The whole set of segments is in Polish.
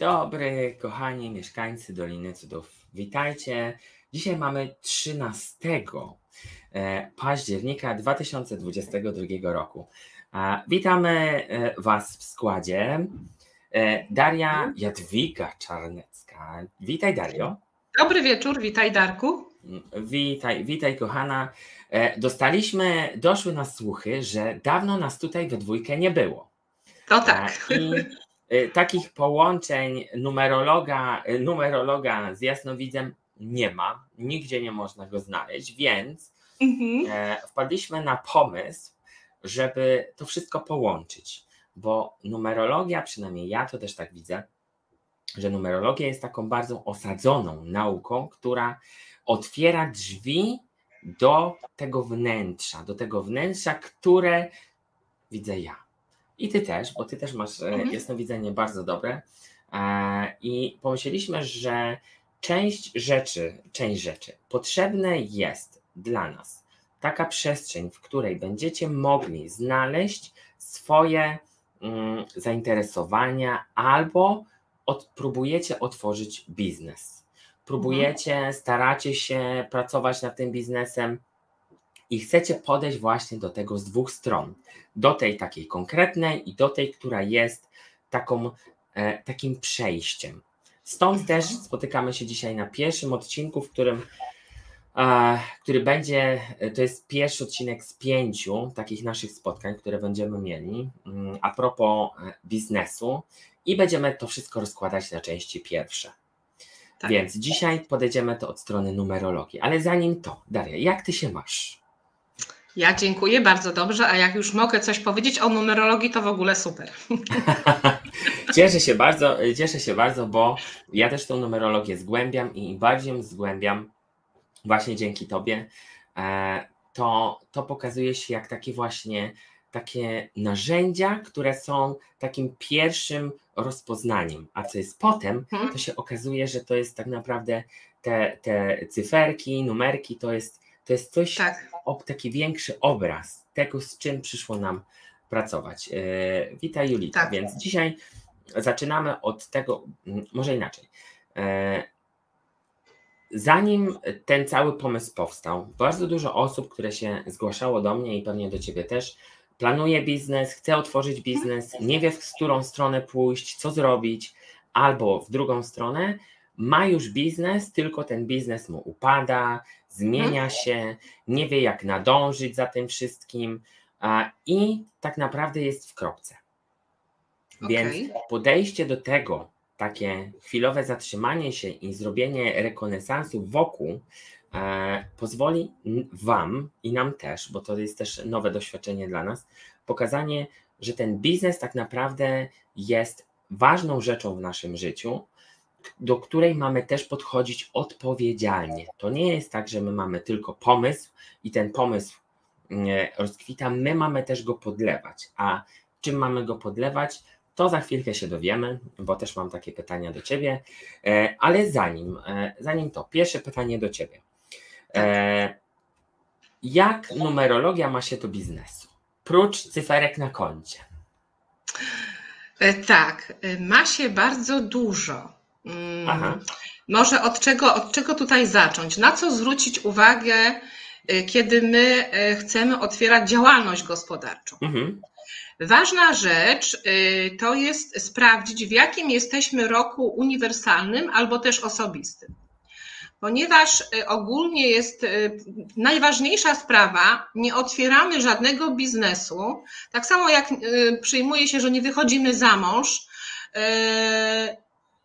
Dobry, kochani mieszkańcy Doliny Cudów. Witajcie. Dzisiaj mamy 13 e, października 2022 roku. Witamy e, Was w składzie. E, Daria Jadwiga Czarnecka. Witaj, Dario. Dobry wieczór, witaj, Darku. Witaj, witaj, kochana. Dostaliśmy, doszły nas słuchy, że dawno nas tutaj we dwójkę nie było. To tak. I takich połączeń numerologa, y, numerologa z jasnowidzem nie ma, nigdzie nie można go znaleźć, więc mhm. E, wpadliśmy na pomysł, żeby to wszystko połączyć, bo numerologia, przynajmniej ja to też tak widzę, że numerologia jest taką bardzo osadzoną nauką, która otwiera drzwi do tego wnętrza, do tego wnętrza, które widzę ja. I ty też, bo ty też masz e, mhm. jasnowidzenie bardzo dobre. E, I pomyśleliśmy, że część rzeczy, część rzeczy potrzebne jest dla nas taka przestrzeń, w której będziecie mogli znaleźć swoje mm, zainteresowania albo od, próbujecie otworzyć biznes. Próbujecie, staracie się pracować nad tym biznesem i chcecie podejść właśnie do tego z dwóch stron. Do tej takiej konkretnej i do tej, która jest taką, e, takim przejściem. Stąd też spotykamy się dzisiaj na pierwszym odcinku, w którym e, który będzie, to jest pierwszy odcinek z pięciu takich naszych spotkań, które będziemy mieli mm, a propos e, biznesu i będziemy to wszystko rozkładać na części pierwsze. Tak. Więc dzisiaj podejdziemy to od strony numerologii. Ale zanim to, Daria, jak ty się masz? Ja dziękuję bardzo dobrze, a jak już mogę coś powiedzieć o numerologii, to w ogóle super. cieszę się bardzo, cieszę się bardzo, bo ja też tą numerologię zgłębiam i im bardziej zgłębiam, właśnie dzięki Tobie, e, to, to pokazuje się jak takie właśnie takie narzędzia, które są takim pierwszym rozpoznaniem, a co jest potem, mhm. to się okazuje, że to jest tak naprawdę te, te cyferki, numerki, to jest, to jest coś tak taki większy obraz tego, z czym przyszło nam pracować. E, witaj Julita, tak. więc dzisiaj zaczynamy od tego, może inaczej. E, zanim ten cały pomysł powstał, bardzo dużo osób, które się zgłaszało do mnie i pewnie do Ciebie też, planuje biznes, chce otworzyć biznes, nie wie w którą stronę pójść, co zrobić, albo w drugą stronę, ma już biznes, tylko ten biznes mu upada, zmienia mhm. się, nie wie jak nadążyć za tym wszystkim i tak naprawdę jest w kropce. Więc okay. podejście do tego, takie chwilowe zatrzymanie się i zrobienie rekonesansu wokół e, pozwoli Wam i nam też, bo to jest też nowe doświadczenie dla nas, pokazanie, że ten biznes tak naprawdę jest ważną rzeczą w naszym życiu, do której mamy też podchodzić odpowiedzialnie. To nie jest tak, że my mamy tylko pomysł i ten pomysł mm, rozkwita, my mamy też go podlewać. A czym mamy go podlewać? To za chwilkę się dowiemy, bo też mam takie pytania do Ciebie. E, ale zanim, e, zanim to, pierwsze pytanie do Ciebie. E, jak numerologia ma się do biznesu? Prócz cyferek na koncie. Tak, ma się bardzo dużo. Mm, może od czego, od czego tutaj zacząć? Na co zwrócić uwagę, y, kiedy my y, chcemy otwierać działalność gospodarczą? Mhm. Ważna rzecz y, to jest sprawdzić, w jakim jesteśmy roku uniwersalnym albo też osobistym. Ponieważ ogólnie jest najważniejsza sprawa, nie otwieramy żadnego biznesu. Tak samo jak przyjmuje się, że nie wychodzimy za mąż,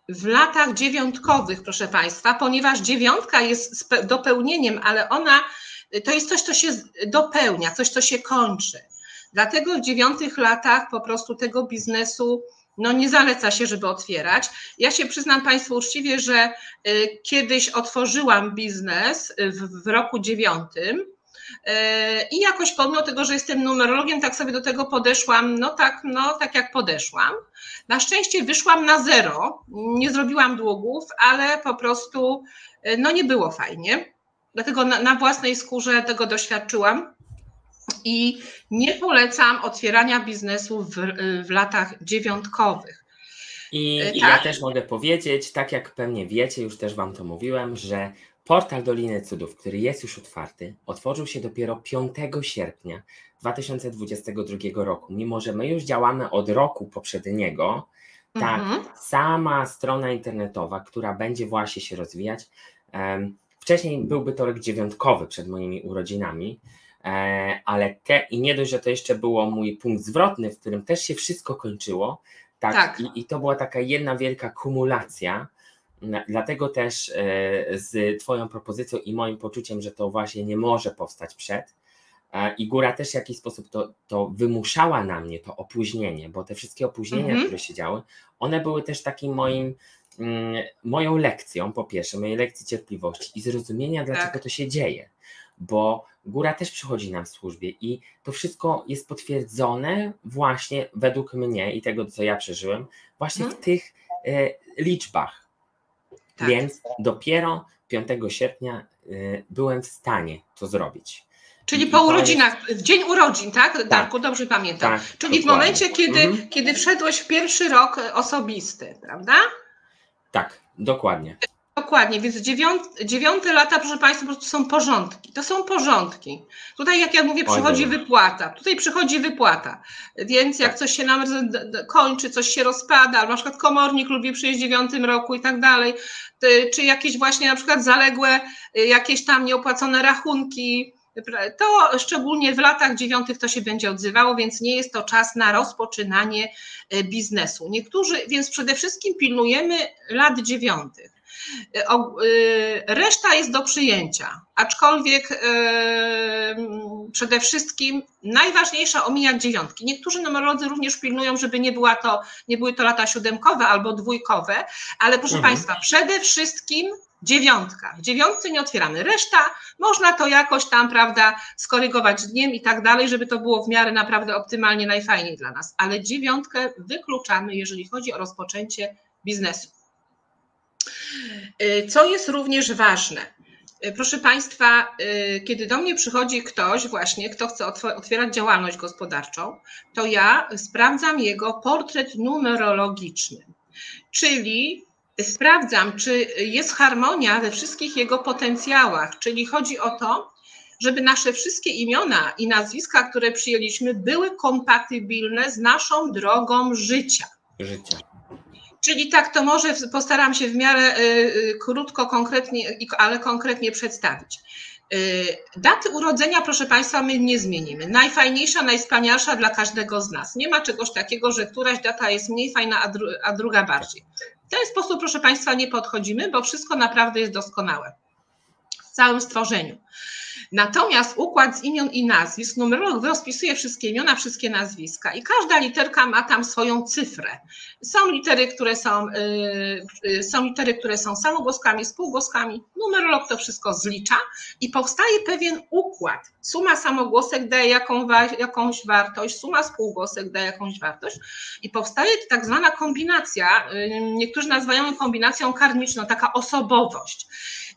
w latach dziewiątkowych, proszę Państwa, ponieważ dziewiątka jest dopełnieniem, ale ona to jest coś, co się dopełnia, coś, co się kończy. Dlatego w dziewiątych latach po prostu tego biznesu no nie zaleca się, żeby otwierać. Ja się przyznam Państwu uczciwie, że y, kiedyś otworzyłam biznes w, w roku dziewiątym I jakoś pomimo tego, że jestem numerologiem, tak sobie do tego podeszłam, no tak, no tak jak podeszłam. Na szczęście wyszłam na zero, nie zrobiłam długów, ale po prostu e, no nie było fajnie. Dlatego na, na własnej skórze tego doświadczyłam. I nie polecam otwierania biznesu w, w latach dziewiątkowych. I tak? ja też mogę powiedzieć, tak jak pewnie wiecie, już też Wam to mówiłem, że portal Doliny Cudów, który jest już otwarty, otworzył się dopiero 5 sierpnia 2022 roku. Mimo, że my już działamy od roku poprzedniego, tak, mhm. sama strona internetowa, która będzie właśnie się rozwijać. Wcześniej byłby to rok dziewiątkowy przed moimi urodzinami, e, ale te, i nie dość, że to jeszcze było mój punkt zwrotny, w którym też się wszystko kończyło, tak, tak. I, i to była taka jedna wielka kumulacja. Dlatego też e, z Twoją propozycją i moim poczuciem, że to właśnie nie może powstać przed, i góra też w jakiś sposób to, to wymuszała na mnie to opóźnienie, bo te wszystkie opóźnienia, mhm. które się działy, one były też takim moim, mm, moją lekcją, po pierwsze, mojej lekcji cierpliwości i zrozumienia, dlaczego tak. to się dzieje. Bo góra też przychodzi nam w służbie i to wszystko jest potwierdzone właśnie według mnie i tego, co ja przeżyłem, właśnie mhm. w tych e, liczbach. Tak. Więc dopiero 5 sierpnia e, byłem w stanie to zrobić. Czyli po urodzinach, w dzień urodzin, tak, tak. Darku? Dobrze pamiętam. Tak, Czyli dokładnie. w momencie, kiedy, mhm. kiedy wszedłeś w pierwszy rok osobisty, prawda? Tak, dokładnie. Dokładnie, więc dziewiąt, dziewiąte lata, proszę Państwa, po prostu są porządki. To są porządki. Tutaj, jak ja mówię, przychodzi wypłata. Tutaj przychodzi wypłata. Więc jak tak. coś się nam kończy, coś się rozpada, albo na przykład komornik lubi przyjść w dziewiątym roku i tak dalej, czy jakieś właśnie na przykład zaległe, y, jakieś tam nieopłacone rachunki, to szczególnie w latach dziewiątych to się będzie odzywało, więc nie jest to czas na rozpoczynanie e, biznesu. Niektórzy, więc przede wszystkim pilnujemy lat dziewiątych. E, e, reszta jest do przyjęcia, aczkolwiek przede wszystkim najważniejsza omijać dziewiątki. Niektórzy numerolodzy również pilnują, żeby nie, była to, nie były to lata siódemkowe albo dwójkowe, ale proszę mhm. Państwa, przede wszystkim dziewiątka. W dziewiątce nie otwieramy. Reszta można to jakoś tam, prawda, skorygować dniem i tak dalej, żeby to było w miarę naprawdę optymalnie najfajniej dla nas. Ale dziewiątkę wykluczamy, jeżeli chodzi o rozpoczęcie biznesu. Y, co jest również ważne? Y, proszę Państwa, y, kiedy do mnie przychodzi ktoś, właśnie, kto chce otwierać działalność gospodarczą, to ja sprawdzam jego portret numerologiczny, czyli sprawdzam, czy jest harmonia we wszystkich jego potencjałach, czyli chodzi o to, żeby nasze wszystkie imiona i nazwiska, które przyjęliśmy, były kompatybilne z naszą drogą życia. Życia. Czyli tak, to może postaram się w miarę y, y, krótko, konkretnie, ale konkretnie przedstawić. Y, daty urodzenia, proszę Państwa, my nie zmienimy. Najfajniejsza, najwspanialsza dla każdego z nas. Nie ma czegoś takiego, że któraś data jest mniej fajna, a, dru a druga bardziej. W ten sposób, proszę Państwa, nie podchodzimy, bo wszystko naprawdę jest doskonałe w całym stworzeniu. Natomiast układ z imion i nazwisk, numerolog rozpisuje wszystkie imiona, wszystkie nazwiska i każda literka ma tam swoją cyfrę. Są litery, które są, yy, są litery, które są samogłoskami, spółgłoskami. Numerolog to wszystko zlicza i powstaje pewien układ. Suma samogłosek daje jaką, jakąś wartość, suma spółgłosek daje jakąś wartość i powstaje tak zwana kombinacja, yy, niektórzy nazywają ją kombinacją karmiczną, taka osobowość.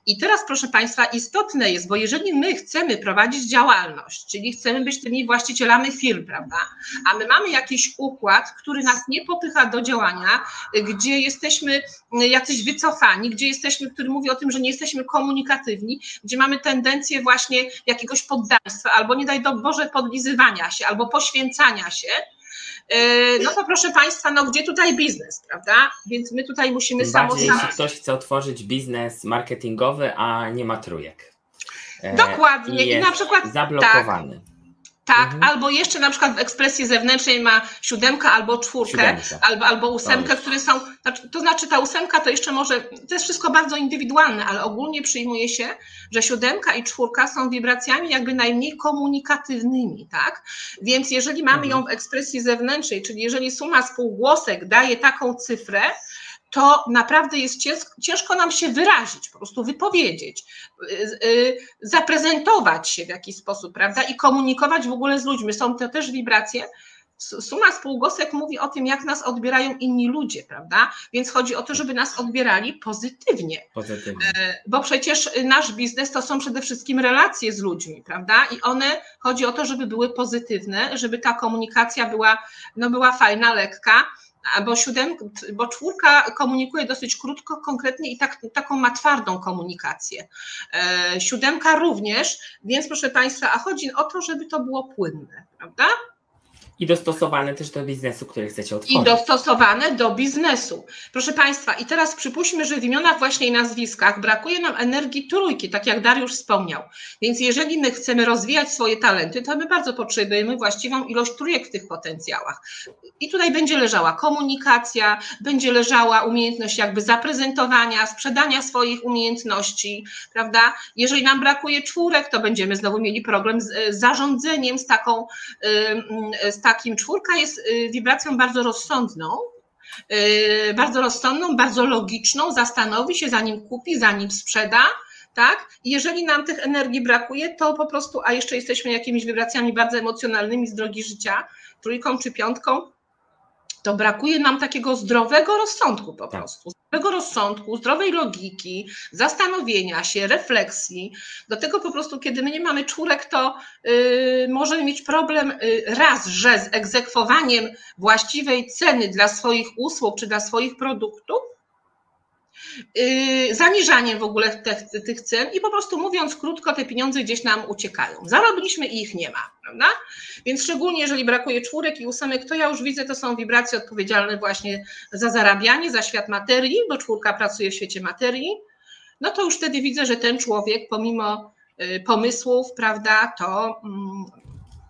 I teraz, proszę Państwa, istotne jest, bo jeżeli my chcemy prowadzić działalność, czyli chcemy być tymi właścicielami firm, prawda, a my mamy jakiś układ, który nas nie popycha do działania, gdzie jesteśmy jacyś wycofani, gdzie jesteśmy, który mówi o tym, że nie jesteśmy komunikatywni, gdzie mamy tendencję właśnie jakiegoś poddaństwa, albo nie daj do Boże podlizywania się, albo poświęcania się, no to proszę Państwa, no gdzie tutaj biznes, prawda? Więc my tutaj musimy samo... Jeśli ktoś chce otworzyć biznes marketingowy, a nie ma trójek. E, Dokładnie. I, I na przykład zablokowany. Tak, tak, mhm. albo jeszcze na przykład w ekspresji zewnętrznej ma siódemkę albo czwórkę, albo, albo ósemkę, które są, znaczy, to znaczy ta ósemka to jeszcze może, to jest wszystko bardzo indywidualne, ale ogólnie przyjmuje się, że siódemka i czwórka są wibracjami jakby najmniej komunikatywnymi, tak? Więc jeżeli mamy mhm. ją w ekspresji zewnętrznej, czyli jeżeli suma spółgłosek daje taką cyfrę, to naprawdę jest ciężko nam się wyrazić, po prostu wypowiedzieć, y, y, zaprezentować się w jakiś sposób, prawda? I komunikować w ogóle z ludźmi. Są to też wibracje. Suma spółgłosek mówi o tym, jak nas odbierają inni ludzie, prawda? Więc chodzi o to, żeby nas odbierali pozytywnie. Pozytywnie. E, bo przecież nasz biznes to są przede wszystkim relacje z ludźmi, prawda? I one chodzi o to, żeby były pozytywne, żeby ta komunikacja była, no była fajna, lekka bo, siódem, bo czwórka komunikuje dosyć krótko, konkretnie i tak, taką ma twardą komunikację. E, siódemka również, więc proszę Państwa, a chodzi o to, żeby to było płynne, prawda? I dostosowane też do biznesu, który chcecie otworzyć. I dostosowane do biznesu. Proszę Państwa, i teraz przypuśćmy, że w imionach właśnie i nazwiskach brakuje nam energii trójki, tak jak Dariusz wspomniał. Więc jeżeli my chcemy rozwijać swoje talenty, to my bardzo potrzebujemy właściwą ilość trójek w tych potencjałach. I tutaj będzie leżała komunikacja, będzie leżała umiejętność jakby zaprezentowania, sprzedania swoich umiejętności, prawda? Jeżeli nam brakuje czwórek, to będziemy znowu mieli problem z zarządzeniem, z taką, z takim, czwórka jest y, wibracją bardzo rozsądną, y, bardzo rozsądną, bardzo logiczną, zastanowi się, zanim kupi, zanim sprzeda, tak? I jeżeli nam tych energii brakuje, to po prostu, a jeszcze jesteśmy jakimiś wibracjami bardzo emocjonalnymi z drogi życia, trójką czy piątką, to brakuje nam takiego zdrowego rozsądku po tak. prostu. Zdrowego rozsądku, zdrowej logiki, zastanowienia się, refleksji. Do tego po prostu, kiedy my nie mamy czwórek, to yy, możemy mieć problem yy, raz, że z egzekwowaniem właściwej ceny dla swoich usług czy dla swoich produktów, zaniżaniem w ogóle tych, tych cen i po prostu mówiąc krótko, te pieniądze gdzieś nam uciekają. Zarobiliśmy i ich nie ma, prawda? Więc szczególnie jeżeli brakuje czwórek i ósemek, to ja już widzę, to są wibracje odpowiedzialne właśnie za zarabianie, za świat materii, bo czwórka pracuje w świecie materii, no to już wtedy widzę, że ten człowiek pomimo y, pomysłów, prawda, to mm,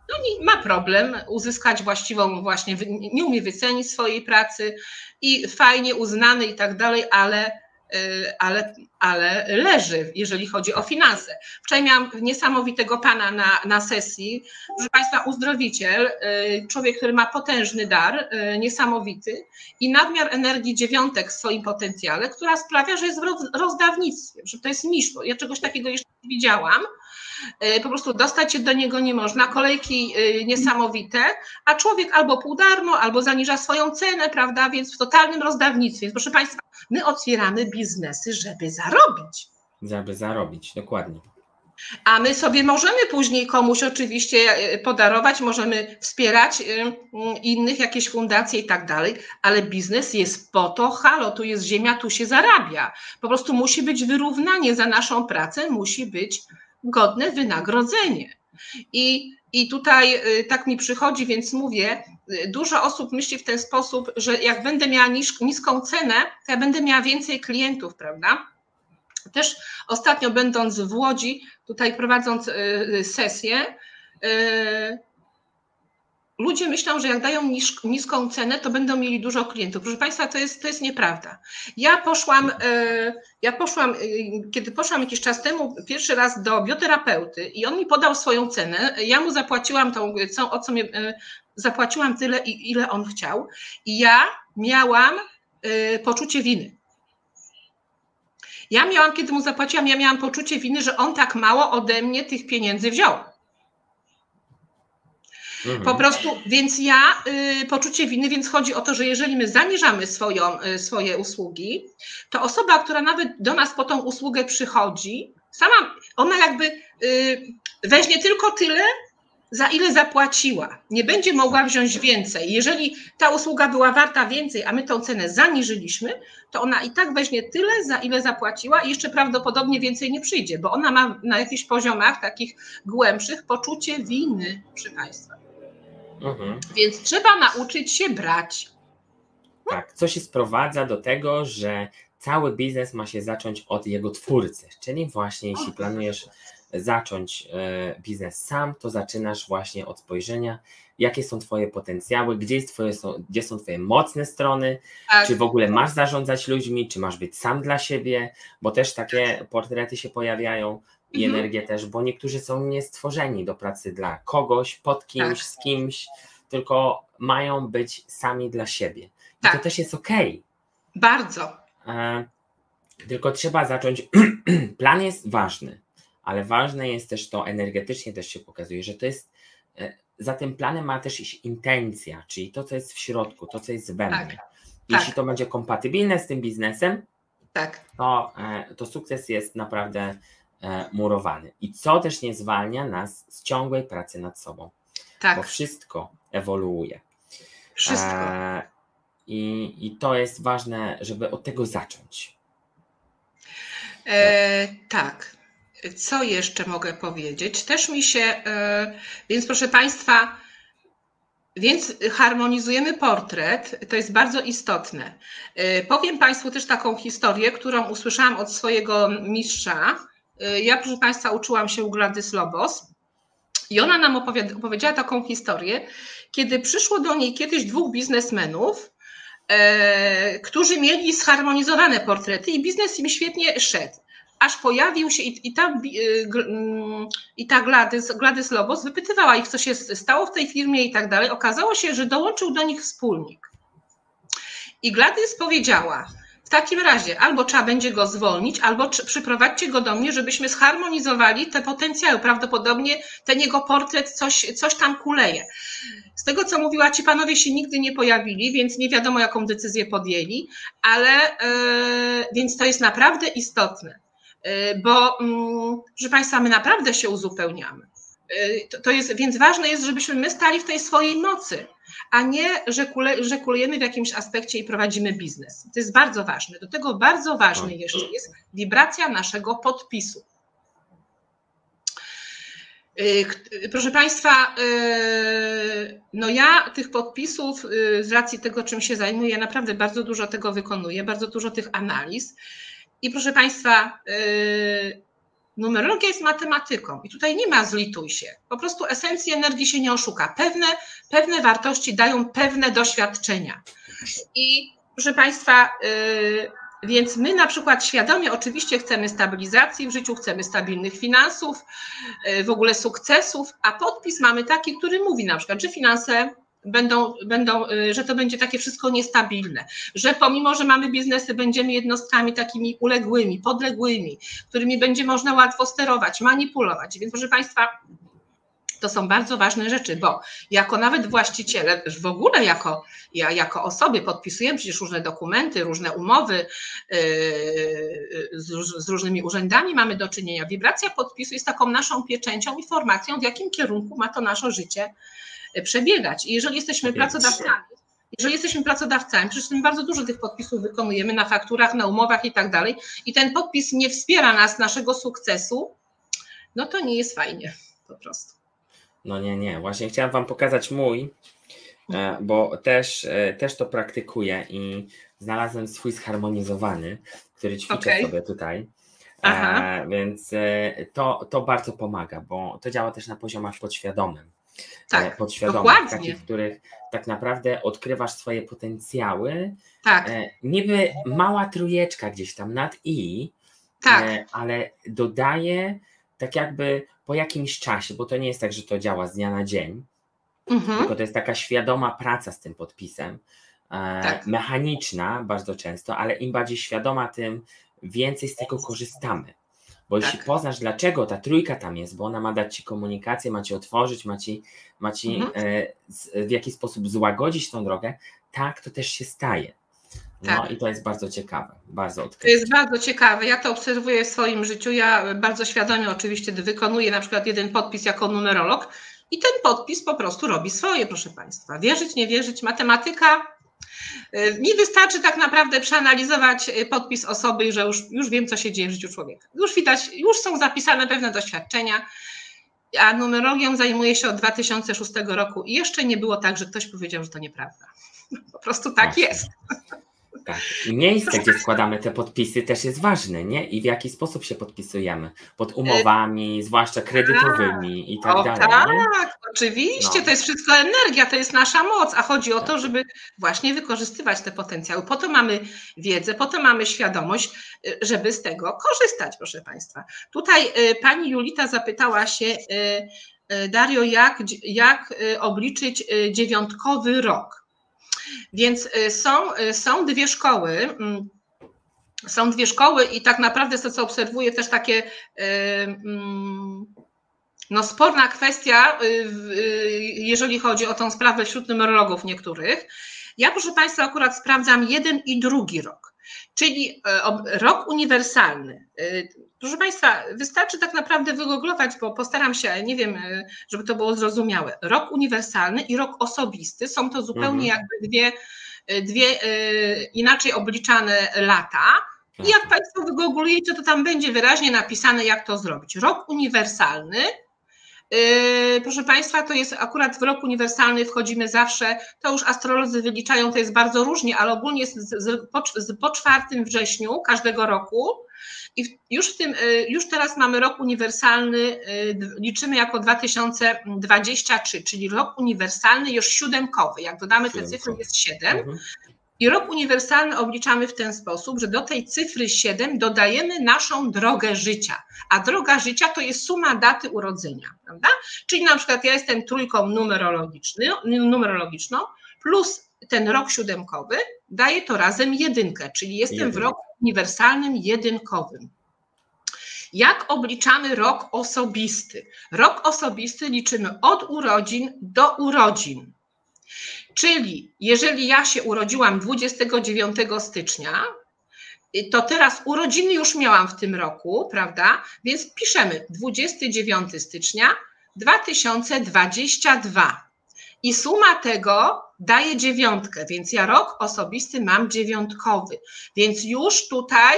no nie, ma problem uzyskać właściwą właśnie, nie umie wycenić swojej pracy i fajnie uznany i tak dalej, ale Y, ale, ale leży, jeżeli chodzi o finanse. Wczoraj miałam niesamowitego pana na, na sesji, proszę Państwa, uzdrowiciel, y, człowiek, który ma potężny dar, y, niesamowity i nadmiar energii dziewiątek w swoim potencjale, która sprawia, że jest w rozdawnictwie, że to jest misz, ja czegoś takiego jeszcze nie widziałam, po prostu dostać się do niego nie można, kolejki e, niesamowite, a człowiek albo pół darmo, albo zaniża swoją cenę, prawda, więc w totalnym rozdawnictwie. Więc proszę Państwa, my otwieramy biznesy, żeby zarobić. Żeby zarobić, dokładnie. A my sobie możemy później komuś oczywiście e, podarować, możemy wspierać innych, jakieś fundacje i tak dalej, ale biznes jest po to, halo, tu jest ziemia, tu się zarabia. Po prostu musi być wyrównanie za naszą pracę, musi być godne wynagrodzenie. I, I tutaj y, tak mi przychodzi, więc mówię, y, dużo osób myśli w ten sposób, że jak będę miała niską cenę, to ja będę miała więcej klientów, prawda? Też ostatnio będąc w Łodzi, tutaj prowadząc y, sesję, ludzie myślą, że jak dają niską cenę, to będą mieli dużo klientów. Proszę Państwa, to jest, to jest nieprawda. Ja poszłam, e, ja poszłam, e, kiedy poszłam jakiś czas temu pierwszy raz do bioterapeuty i on mi podał swoją cenę, ja mu zapłaciłam tą, o co mnie, e, zapłaciłam tyle, ile on chciał i ja miałam poczucie winy. Ja miałam, kiedy mu zapłaciłam, ja miałam poczucie winy, że on tak mało ode mnie tych pieniędzy wziął. Mhm. Po prostu, więc ja y, poczucie winy, więc chodzi o to, że jeżeli my zaniżamy swoją, y, swoje usługi, to osoba, która nawet do nas po tą usługę przychodzi, sama ona jakby y, weźmie tylko tyle, za ile zapłaciła. Nie będzie mogła wziąć więcej. Jeżeli ta usługa była warta więcej, a my tą cenę zaniżyliśmy, to ona i tak weźmie tyle, za ile zapłaciła i jeszcze prawdopodobnie więcej nie przyjdzie, bo ona ma na jakichś poziomach takich głębszych poczucie winy przy Państwa. Mhm. Więc trzeba nauczyć się brać. Tak, co się sprowadza do tego, że cały biznes ma się zacząć od jego twórcy. Czyli właśnie jeśli planujesz zacząć e, biznes sam, to zaczynasz właśnie od spojrzenia, jakie są Twoje potencjały, gdzie, jest twoje, gdzie są Twoje mocne strony, tak. czy w ogóle masz zarządzać ludźmi, czy masz być sam dla siebie, bo też takie portrety się pojawiają i mhm. energię też, bo niektórzy są niestworzeni do pracy dla kogoś, pod kimś, tak. z kimś, tylko mają być sami dla siebie. I tak. to też jest okej. Okay. Bardzo. E, tylko trzeba zacząć. Plan jest ważny, ale ważne jest też to, energetycznie też się pokazuje, że to jest. E, za tym planem ma też iść intencja, czyli to, co jest w środku, to, co jest we mnie. Tak. Jeśli tak. to będzie kompatybilne z tym biznesem, tak. to, e, to sukces jest naprawdę murowany. I co też nie zwalnia nas z ciągłej pracy nad sobą. Tak. Bo wszystko ewoluuje. Wszystko. E, I i to jest ważne, żeby od tego zacząć. E, tak. Co jeszcze mogę powiedzieć? Też mi się, e, więc proszę Państwa, więc harmonizujemy portret, to jest bardzo istotne. E, powiem Państwu też taką historię, którą usłyszałam od swojego mistrza. E, ja, proszę Państwa, uczyłam się u Gladys Lobos i ona nam opowiedziała taką historię, kiedy przyszło do niej kiedyś dwóch biznesmenów, e, którzy mieli zharmonizowane portrety i biznes im świetnie szedł aż pojawił się i, i, ta, y, mm, i ta Gladys, Gladys Lobos wypytywała ich, co się stało w tej firmie i tak dalej. Okazało się, że dołączył do nich wspólnik. I Gladys powiedziała, w takim razie albo trzeba będzie go zwolnić, albo przyprowadźcie go do mnie, żebyśmy zharmonizowali te potencjały. Prawdopodobnie ten jego portret coś, coś tam kuleje. Z tego, co mówiła, ci panowie się nigdy nie pojawili, więc nie wiadomo, jaką decyzję podjęli, ale yy, więc to jest naprawdę istotne. Y, bo mm, proszę Państwa, my naprawdę się uzupełniamy. Y, to, jest, więc ważne jest, żebyśmy my stali w tej swojej mocy, a nie, że, kule, że kulejemy w jakimś aspekcie i prowadzimy biznes. To jest bardzo ważne. Do tego bardzo ważne tak. jeszcze jest wibracja naszego podpisu. Y, proszę Państwa, no ja tych podpisów z racji tego, czym się zajmuję, naprawdę bardzo dużo tego wykonuję, bardzo dużo tych analiz. I proszę Państwa, numerologia jest matematyką i tutaj nie ma zlituj się. Po prostu esencji energii się nie oszuka. Pewne, pewne wartości dają pewne doświadczenia. I proszę Państwa, yy, więc my na przykład świadomie oczywiście chcemy stabilizacji w życiu, chcemy stabilnych finansów, yy, w ogóle sukcesów, a podpis mamy taki, który mówi na przykład, że finanse będą, będą, y, że to będzie takie wszystko niestabilne, że pomimo, że mamy biznesy, będziemy jednostkami takimi uległymi, podległymi, którymi będzie można łatwo sterować, manipulować. Więc proszę Państwa, to są bardzo ważne rzeczy, bo jako nawet właściciele, w ogóle jako, ja, jako osoby podpisujemy przecież różne dokumenty, różne umowy yy, z, z, różnymi urzędami mamy do czynienia. Wibracja podpisu jest taką naszą pieczęcią, informacją, w jakim kierunku ma to nasze życie przebiegać. I jeżeli jesteśmy pracodawcami, jeżeli jesteśmy pracodawcami, przecież my bardzo dużo tych podpisów wykonujemy na fakturach, na umowach i tak dalej, i ten podpis nie wspiera nas, naszego sukcesu, no to nie jest fajnie po prostu. No nie, nie. Właśnie chciałam Wam pokazać mój, e, bo też, e, też to praktykuję i znalazłem swój zharmonizowany, który ćwiczę okay. sobie tutaj. E, więc to, to bardzo pomaga, bo to działa też na poziomach podświadomym tak, podświadomych, takich, w których tak naprawdę odkrywasz swoje potencjały. Tak. E, niby mała trójeczka gdzieś tam nad i, tak. E, ale dodaje tak jakby po jakimś czasie, bo to nie jest tak, że to działa z dnia na dzień, mhm. tylko to jest taka świadoma praca z tym podpisem. E, tak. Mechaniczna bardzo często, ale im bardziej świadoma, tym więcej z tego korzystamy. Bo tak. jeśli poznasz, dlaczego ta trójka tam jest, bo ona ma dać ci komunikację, ma ci otworzyć, ma ci, ma ci mhm. e, w jakiś sposób złagodzić tą drogę, tak to też się staje. No tak. i to jest bardzo ciekawe, bardzo odkryte. To jest bardzo ciekawe. Ja to obserwuję w swoim życiu. Ja bardzo świadomie oczywiście wykonuję na przykład jeden podpis jako numerolog i ten podpis po prostu robi swoje, proszę Państwa. Wierzyć, nie wierzyć, matematyka mi wystarczy tak naprawdę przeanalizować y, podpis osoby i że już, już wiem, co się dzieje w życiu człowieka. Już widać, już są zapisane pewne doświadczenia, a numerologią zajmuję się od 2006 roku i jeszcze nie było tak, że ktoś powiedział, że to nieprawda. Po prostu tak jest. Tak. I miejsce, gdzie składamy te podpisy, też jest ważne, nie? I w jaki sposób się podpisujemy? Pod umowami, zwłaszcza kredytowymi i tak o, dalej. Tak, nie? oczywiście, no. to jest wszystko energia, to jest nasza moc, a chodzi o to, tak. żeby właśnie wykorzystywać te potencjały. Po to mamy wiedzę, po to mamy świadomość, y, żeby z tego korzystać, proszę Państwa. Tutaj y, pani Julita zapytała się, y, Dario, jak, jak obliczyć dziewiątkowy rok? Więc y, są, y, są dwie szkoły. Mm, są dwie szkoły i tak naprawdę to, co obserwuję, też takie y, mm, no, sporna kwestia, jeżeli chodzi o tą sprawę wśród numerologów niektórych. Ja, proszę Państwa, akurat sprawdzam jeden i drugi rok, czyli rok uniwersalny. Proszę Państwa, wystarczy tak naprawdę wygooglować, bo postaram się, nie wiem, e, żeby to było zrozumiałe. Rok uniwersalny i rok osobisty są to zupełnie mhm. jakby dwie, dwie inaczej obliczane lata. I jak Państwo wygooglujecie, to tam będzie wyraźnie napisane, jak to zrobić. Rok uniwersalny proszę Państwa, to jest akurat w rok uniwersalny wchodzimy zawsze, to już astrolodzy wyliczają, to jest bardzo różnie, ale ogólnie jest z, z, po, z, po 4 wrześniu każdego roku i już, w tym, yy, już teraz mamy rok uniwersalny, yy, liczymy jako 2023, czyli rok uniwersalny już siódemkowy. Jak dodamy te cyfry, jest 7. I rok uniwersalny obliczamy w ten sposób, że do tej cyfry 7 dodajemy naszą drogę życia. A droga życia to jest suma daty urodzenia, prawda? Czyli na przykład ja jestem trójką numerologiczną plus ten rok siódemkowy, daje to razem jedynkę, czyli jestem Jedynka. w roku uniwersalnym jedynkowym. Jak obliczamy rok osobisty? Rok osobisty liczymy od urodzin do urodzin. Czyli jeżeli ja się urodziłam 29 stycznia, to teraz urodziny już miałam w tym roku, prawda? Więc piszemy 29 stycznia 2022. I suma tego daje dziewiątkę, więc ja rok osobisty mam dziewiątkowy. Więc już tutaj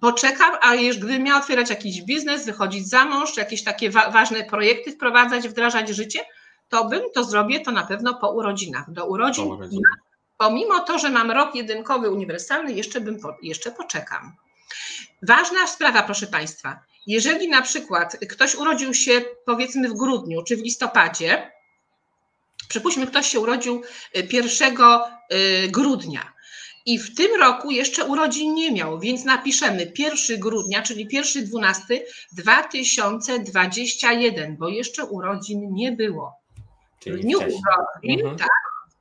poczekam, a już gdybym miała otwierać jakiś biznes, wychodzić za mąż, jakieś takie wa ważne projekty wprowadzać, wdrażać życie, to bym to zrobię to na pewno po urodzinach. Do urodzin, po urodzinach. pomimo to, że mam rok jedynkowy uniwersalny, jeszcze bym po, jeszcze poczekam. Ważna sprawa, proszę Państwa. Jeżeli na przykład ktoś urodził się powiedzmy w grudniu czy w listopadzie, przypuśćmy, ktoś się urodził 1 y, y, grudnia i w tym roku jeszcze urodzin nie miał, więc napiszemy 1 grudnia, czyli 1 12 2021, bo jeszcze urodzin nie było. Czyli w dniu urodzin, mhm. tak,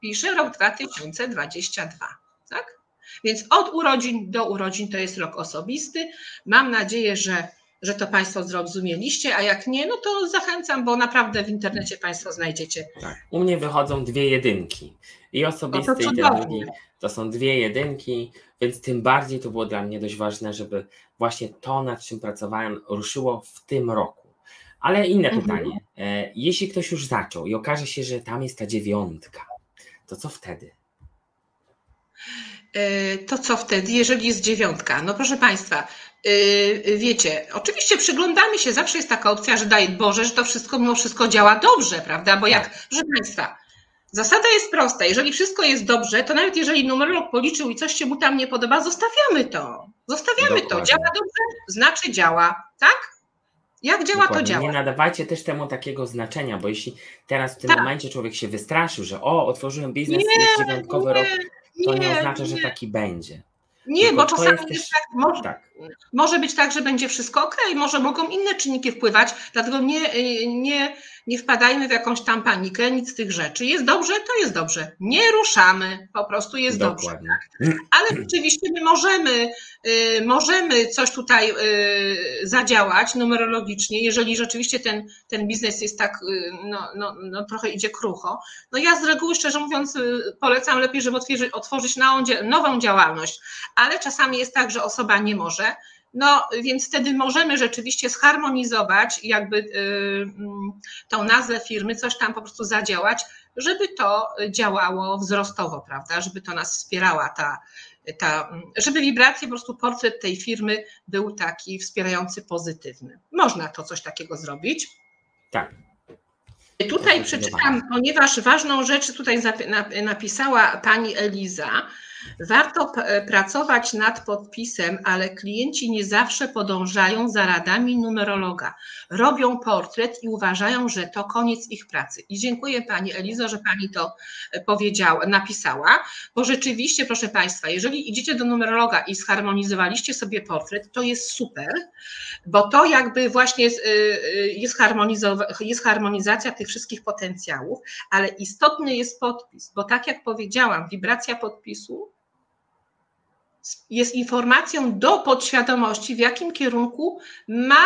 pisze rok 2022, tak? Więc od urodzin do urodzin to jest rok osobisty. Mam nadzieję, że, że to Państwo zrozumieliście, a jak nie, no to zachęcam, bo naprawdę w internecie Państwo znajdziecie. Tak. U mnie wychodzą dwie jedynki. I osobisty, i ten drugi. To są dwie jedynki, więc tym bardziej to było dla mnie dość ważne, żeby właśnie to, nad czym pracowałem, ruszyło w tym roku. Ale inne mhm. pytanie. E, jeśli ktoś już zaczął i okaże się, że tam jest ta dziewiątka, to co wtedy? E, to co wtedy, jeżeli jest dziewiątka? No proszę Państwa, e, wiecie, oczywiście przyglądamy się, zawsze jest taka opcja, że daje Boże, że to wszystko mimo wszystko działa dobrze, prawda? Bo jak, tak. proszę Państwa, zasada jest prosta. Jeżeli wszystko jest dobrze, to nawet jeżeli numerolog policzył i coś się mu tam nie podoba, zostawiamy to. Zostawiamy Dokładnie. to. Działa dobrze, znaczy działa, tak? Jak działa Dokładnie. to działa? Nie nadawajcie też temu takiego znaczenia, bo jeśli teraz w tym tak. momencie człowiek się wystraszył, że o, otworzyłem biznes, nie, jest dziewiątkowy nie, rok, to nie, nie oznacza, że taki będzie. Nie, Tylko bo czasami jest, jest tak, może, tak. może być tak, że będzie wszystko ok, może mogą inne czynniki wpływać, dlatego nie, nie, nie wpadajmy w jakąś tam panikę, nic z tych rzeczy. Jest dobrze, to jest dobrze. Nie ruszamy, po prostu jest Dokładnie. dobrze. Ale rzeczywiście my możemy, y, możemy coś tutaj y, zadziałać numerologicznie, jeżeli rzeczywiście ten, ten biznes jest tak, y, no, no, no trochę idzie krucho. No ja z reguły, szczerze mówiąc, polecam lepiej, żeby otworzyć nową działalność, ale czasami jest tak, że osoba nie może, no więc wtedy możemy rzeczywiście zharmonizować jakby y, mm, tą nazwę firmy, coś tam po prostu zadziałać, żeby to działało wzrostowo, prawda, żeby to nas wspierała ta, ta, żeby wibracje, po prostu portret tej firmy był taki wspierający, pozytywny. Można to coś takiego zrobić. Tak. Tutaj przeczytam, ponieważ ważną rzecz tutaj napisała pani Eliza, Warto e, pracować nad podpisem, ale klienci nie zawsze podążają za radami numerologa. Robią portret i uważają, że to koniec ich pracy. I dziękuję Pani Elizo, że Pani to e, powiedziała, napisała, bo rzeczywiście, proszę Państwa, jeżeli idziecie do numerologa i zharmonizowaliście sobie portret, to jest super, bo to jakby właśnie jest, e, jest, jest harmonizacja tych wszystkich potencjałów, ale istotny jest podpis, bo tak jak powiedziałam, wibracja podpisu jest informacją do podświadomości, w jakim kierunku ma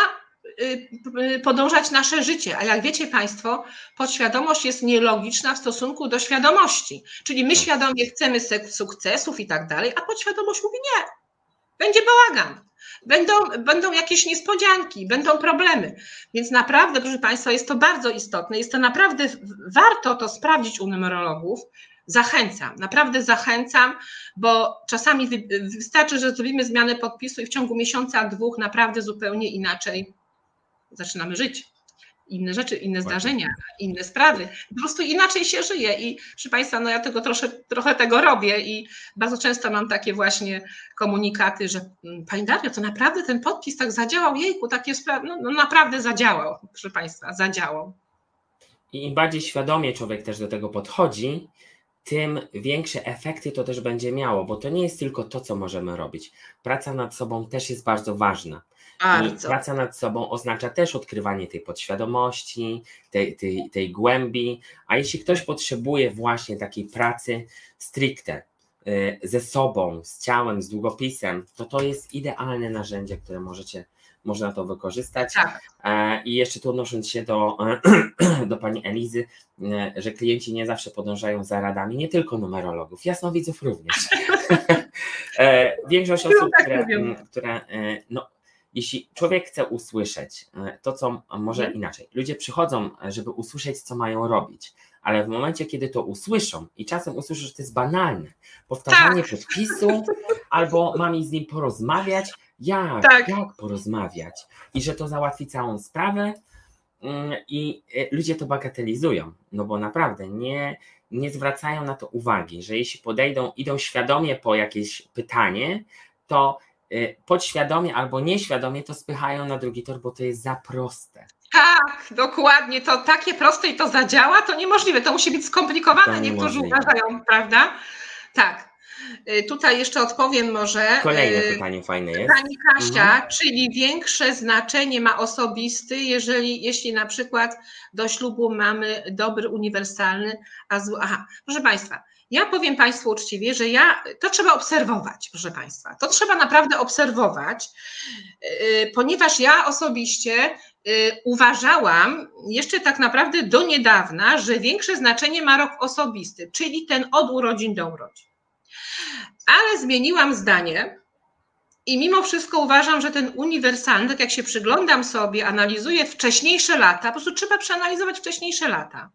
y, y, podążać nasze życie. A jak wiecie Państwo, podświadomość jest nielogiczna w stosunku do świadomości. Czyli my świadomie chcemy sukcesów i tak dalej, a podświadomość mówi nie. Będzie bałagan. Będą, będą jakieś niespodzianki, będą problemy. Więc naprawdę, proszę Państwa, jest to bardzo istotne. Jest to naprawdę, warto to sprawdzić u numerologów, Zachęcam, naprawdę zachęcam, bo czasami wystarczy, że zrobimy zmianę podpisu i w ciągu miesiąca, dwóch naprawdę zupełnie inaczej zaczynamy żyć inne rzeczy, inne zdarzenia, inne sprawy. Po prostu inaczej się żyje i proszę Państwa, no ja tego trosze, trochę tego robię i bardzo często mam takie właśnie komunikaty, że mm, Pani Dario, to naprawdę ten podpis tak zadziałał, jejku, takie sprawy, no, no naprawdę zadziałał, proszę Państwa, zadziałał. I im bardziej świadomie człowiek też do tego podchodzi, tym większe efekty to też będzie miało, bo to nie jest tylko to, co możemy robić. Praca nad sobą też jest bardzo ważna. Bardzo. Praca nad sobą oznacza też odkrywanie tej podświadomości, tej, tej, tej głębi. A jeśli ktoś potrzebuje właśnie takiej pracy stricte y, ze sobą, z ciałem, z długopisem, to to jest idealne narzędzie, które możecie można to wykorzystać. Tak. E, I jeszcze tu odnosząc się do, do pani Elizy, e, że klienci nie zawsze podążają za radami, nie tylko numerologów, jasnowidzów również. E, większość osób, tak które, które no, jeśli człowiek chce usłyszeć to, co może mhm. inaczej, ludzie przychodzą, żeby usłyszeć, co mają robić, ale w momencie, kiedy to usłyszą i czasem usłyszą, że to jest banalne, powtarzanie tak. podpisu, albo mam z nim porozmawiać, jak, tak. jak porozmawiać i że to załatwi całą sprawę mm, i e, ludzie to bagatelizują, no bo naprawdę nie, nie zwracają na to uwagi, że jeśli podejdą, idą świadomie po jakieś pytanie, to e, podświadomie albo nieświadomie to spychają na drugi tor, bo to jest za proste. Tak, dokładnie. To takie proste i to zadziała, to niemożliwe. To musi być skomplikowane, niektórzy uważają, prawda? Tak. Y, tutaj jeszcze odpowiem może. Kolejne y, pytanie fajne jest. Pani Kasia, mhm. czyli większe znaczenie ma osobisty, jeżeli, jeśli na przykład do ślubu mamy dobry, uniwersalny, a zły. Aha, proszę Państwa, ja powiem Państwu uczciwie, że ja to trzeba obserwować, proszę Państwa. To trzeba naprawdę obserwować, y, ponieważ ja osobiście uważałam jeszcze tak naprawdę do niedawna, że większe znaczenie ma rok osobisty, czyli ten od urodzin do urodzin. Ale zmieniłam zdanie i mimo wszystko uważam, że ten uniwersalny, tak jak się przyglądam sobie, analizuję wcześniejsze lata, po prostu trzeba przeanalizować wcześniejsze lata.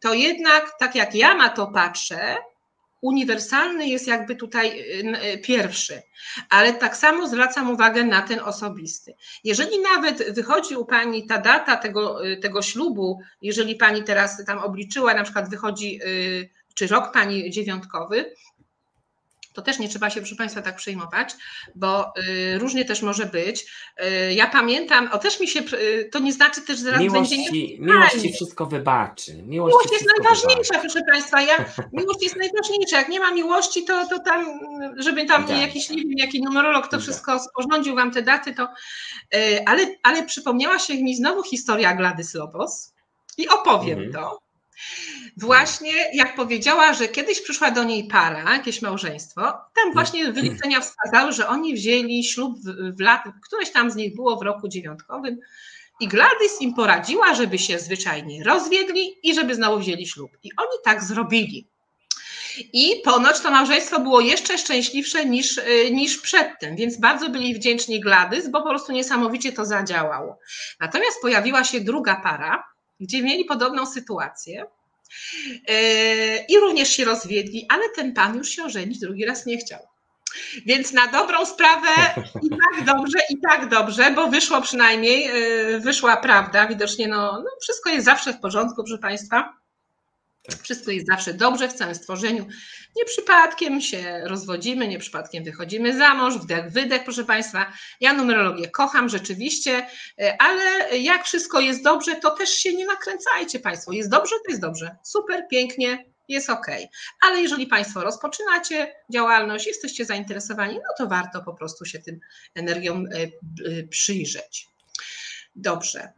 To jednak, tak jak ja na to patrzę, uniwersalny jest jakby tutaj y, y, pierwszy, ale tak samo zwracam uwagę na ten osobisty. Jeżeli nawet wychodzi u Pani ta data tego, y, tego ślubu, jeżeli Pani teraz tam obliczyła, na przykład wychodzi, czy rok Pani dziewiątkowy, to też nie trzeba się, proszę Państwa, tak przejmować, bo y, różnie też może być. Y, ja pamiętam, o też mi się, y, to nie znaczy też, że zaraz miłości, będzie nie... Miłość wszystko wybaczy. Miłość, miłość jest najważniejsza, wybaczy. proszę Państwa. Ja, miłość jest najważniejsza. Jak nie ma miłości, to, to tam, żeby tam tak. jakiś, nie wiem, jaki numerolog to tak. wszystko sporządził Wam te daty, to ale, ale przypomniała się mi znowu historia Gladys Lobos i opowiem mhm. to. Właśnie jak powiedziała, że kiedyś przyszła do niej para, jakieś małżeństwo, tam właśnie wyliczenia wskazały, że oni wzięli ślub w, w lat, któreś tam z nich było w roku dziewiątkowym i Gladys im poradziła, żeby się zwyczajnie rozwiedli i żeby znowu wzięli ślub. I oni tak zrobili. I ponoć to małżeństwo było jeszcze szczęśliwsze niż, y, niż przedtem, więc bardzo byli wdzięczni Gladys, bo po prostu niesamowicie to zadziałało. Natomiast pojawiła się druga para, gdzie mieli podobną sytuację. E, I również się rozwiedli, ale ten pan już się ożenić drugi raz nie chciał. Więc na dobrą sprawę i tak dobrze, i tak dobrze, bo wyszło przynajmniej, e, wyszła prawda. Widocznie no, no wszystko jest zawsze w porządku, proszę Państwa. Tak. Wszystko jest zawsze dobrze w całym stworzeniu. Nie przypadkiem się rozwodzimy, nie przypadkiem wychodzimy za mąż, wdech, wydech, proszę Państwa. Ja numerologię kocham rzeczywiście, e, ale jak wszystko jest dobrze, to też się nie nakręcajcie Państwo. Jest dobrze, to jest dobrze. Super, pięknie, jest ok. Ale jeżeli Państwo rozpoczynacie działalność, jesteście zainteresowani, no to warto po prostu się tym energiom e, przyjrzeć. Dobrze.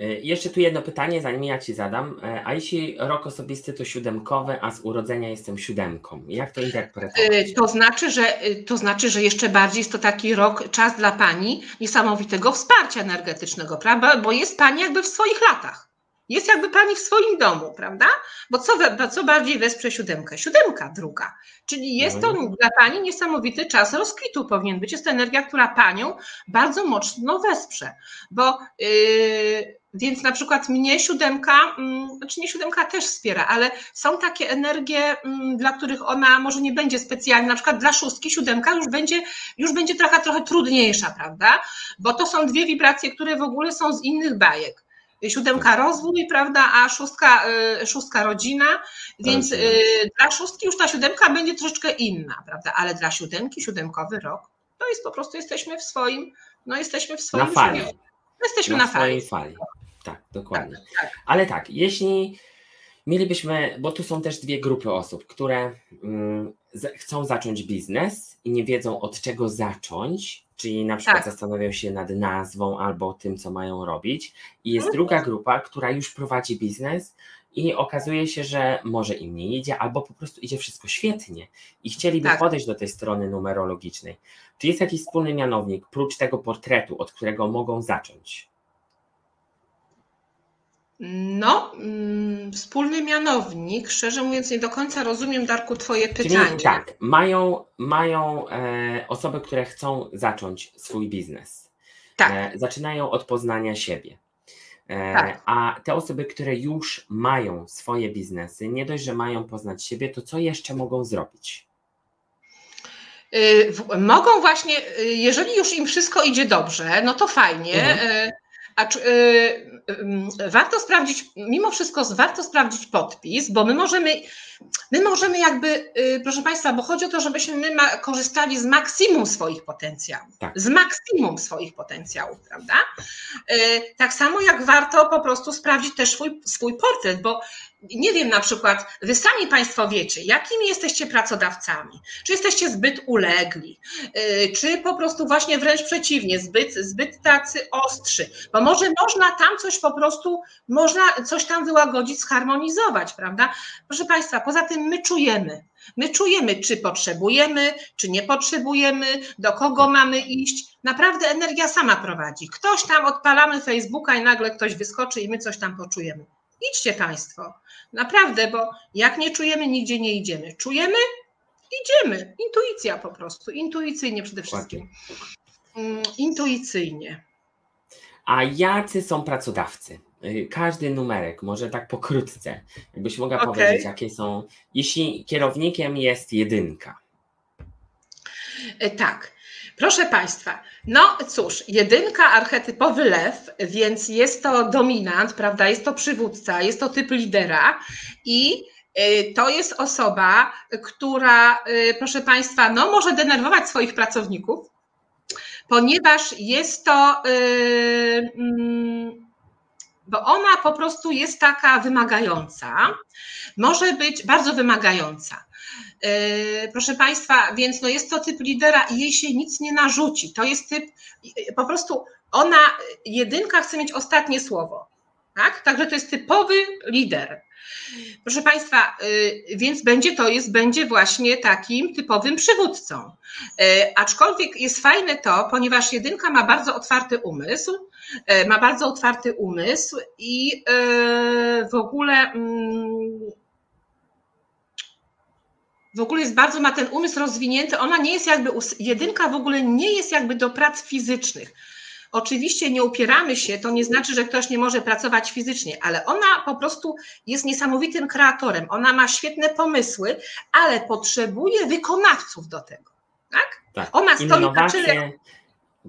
E, jeszcze tu jedno pytanie, zanim ja Ci zadam. E, a jeśli rok osobisty to siódemkowy, a z urodzenia jestem siódemką, jak to interpretować? E, to znaczy, że, to znaczy, że jeszcze bardziej jest to taki rok, czas dla Pani niesamowitego wsparcia energetycznego, prawda? Bo jest Pani jakby w swoich latach. Jest jakby pani w swoim domu, prawda? Bo co, co bardziej wesprze siódemkę? Siódemka druga. Czyli jest to mhm. dla pani niesamowity czas rozkwitu powinien być. Jest to energia, która panią bardzo mocno wesprze. Bo yy, więc na przykład mnie siódemka, mm, znaczy nie siódemka też wspiera, ale są takie energie, mm, dla których ona może nie będzie specjalnie, na przykład dla szóstki siódemka już będzie, już będzie trochę, trochę trudniejsza, prawda? Bo to są dwie wibracje, które w ogóle są z innych bajek. Siódemka rozwój, prawda, a szóstka, y, szóstka rodzina, więc y, dla szóstki już ta siódemka będzie troszeczkę inna, prawda, ale dla siódemki, siódemkowy rok, to jest po prostu jesteśmy w swoim, no jesteśmy w swoim na fali. Jesteśmy na, na fali. fali. Tak, dokładnie. Tak, tak. Ale tak, jeśli mielibyśmy, bo tu są też dwie grupy osób, które mm, chcą zacząć biznes i nie wiedzą od czego zacząć, czyli na przykład tak. zastanawiają się nad nazwą albo tym, co mają robić. I jest mhm. druga grupa, która już prowadzi biznes i okazuje się, że może im nie idzie, albo po prostu idzie wszystko świetnie i chcieliby tak. podejść do tej strony numerologicznej. Czy jest jakiś wspólny mianownik, prócz tego portretu, od którego mogą zacząć? No, mm, wspólny mianownik, szczerze mówiąc, nie do końca rozumiem, Darku, Twoje pytanie. Czyli, tak, mają, mają e, osoby, które chcą zacząć swój biznes. Tak. E, zaczynają od poznania siebie. E, tak. A te osoby, które już mają swoje biznesy, nie dość, że mają poznać siebie, to co jeszcze mogą zrobić? Y, mogą właśnie, y, jeżeli już im wszystko idzie dobrze, no to fajnie. Mhm. Y, a czy, warto sprawdzić, mimo wszystko warto sprawdzić podpis, bo my możemy, my możemy jakby, y, proszę Państwa, bo chodzi o to, żebyśmy my korzystali z maksimum swoich potencjałów, tak. z maksimum swoich potencjałów, prawda? Y, tak samo jak warto po prostu sprawdzić też swój, swój portret, bo nie wiem, na przykład, wy sami Państwo wiecie, jakimi jesteście pracodawcami. Czy jesteście zbyt ulegli, y, czy po prostu właśnie wręcz przeciwnie, zbyt, zbyt tacy ostrzy, bo może można tam coś po prostu, można coś tam wyłagodzić, zharmonizować, prawda? Proszę Państwa, poza tym my czujemy, My czujemy, czy potrzebujemy, czy nie potrzebujemy, do kogo mamy iść. Naprawdę energia sama prowadzi. Ktoś tam odpalamy Facebooka i nagle ktoś wyskoczy i my coś tam poczujemy. Idźcie Państwo. Naprawdę, bo jak nie czujemy, nigdzie nie idziemy. Czujemy, idziemy. Intuicja po prostu. Intuicyjnie przede wszystkim. Mm, intuicyjnie. A jacy są pracodawcy? Y, każdy numerek, może tak pokrótce, jakbyś mogła okay. powiedzieć, jakie są, jeśli kierownikiem jest jedynka. E, tak. Proszę Państwa, no cóż, jedynka archetypowy lew, więc jest to dominant, prawda? Jest to przywódca, jest to typ lidera i y, to jest osoba, która, y, proszę Państwa, no może denerwować swoich pracowników, ponieważ jest to, y, mm, bo ona po prostu jest taka wymagająca, może być bardzo wymagająca. E, proszę Państwa, więc no jest to typ lidera i jej się nic nie narzuci. To jest typ, po prostu ona, jedynka chce mieć ostatnie słowo. Tak? Także to jest typowy lider. Proszę Państwa, y, więc będzie to jest, będzie właśnie takim typowym przywódcą. E, aczkolwiek jest fajne to, ponieważ jedynka ma bardzo otwarty umysł, e, ma bardzo otwarty umysł i w ogóle mm, w ogóle jest bardzo, ma ten umysł rozwinięty, ona nie jest jakby, jedynka w ogóle nie jest jakby do prac fizycznych. Oczywiście nie upieramy się, to nie znaczy, że ktoś nie może pracować fizycznie, ale ona po prostu jest niesamowitym kreatorem. Ona ma świetne pomysły, ale potrzebuje wykonawców do tego. Tak? tak. Ona stoi Innowacje. na czele.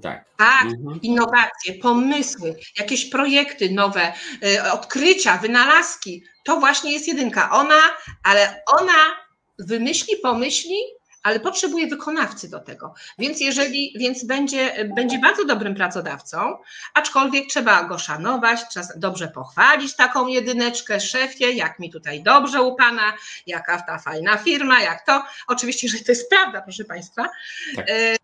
Tak. tak, mhm. innowacje, pomysły, jakieś projekty nowe, y, odkrycia, wynalazki. To właśnie jest jedynka. Ona, ale ona wymyśli, pomyśli, ale potrzebuje wykonawcy do tego. Więc jeżeli, więc będzie, będzie bardzo dobrym pracodawcą, aczkolwiek trzeba go szanować, trzeba dobrze pochwalić taką jedyneczkę, szefie, jak mi tutaj dobrze u pana, jaka ta fajna firma, jak to. Oczywiście, że to jest prawda, proszę Państwa. Tak. E,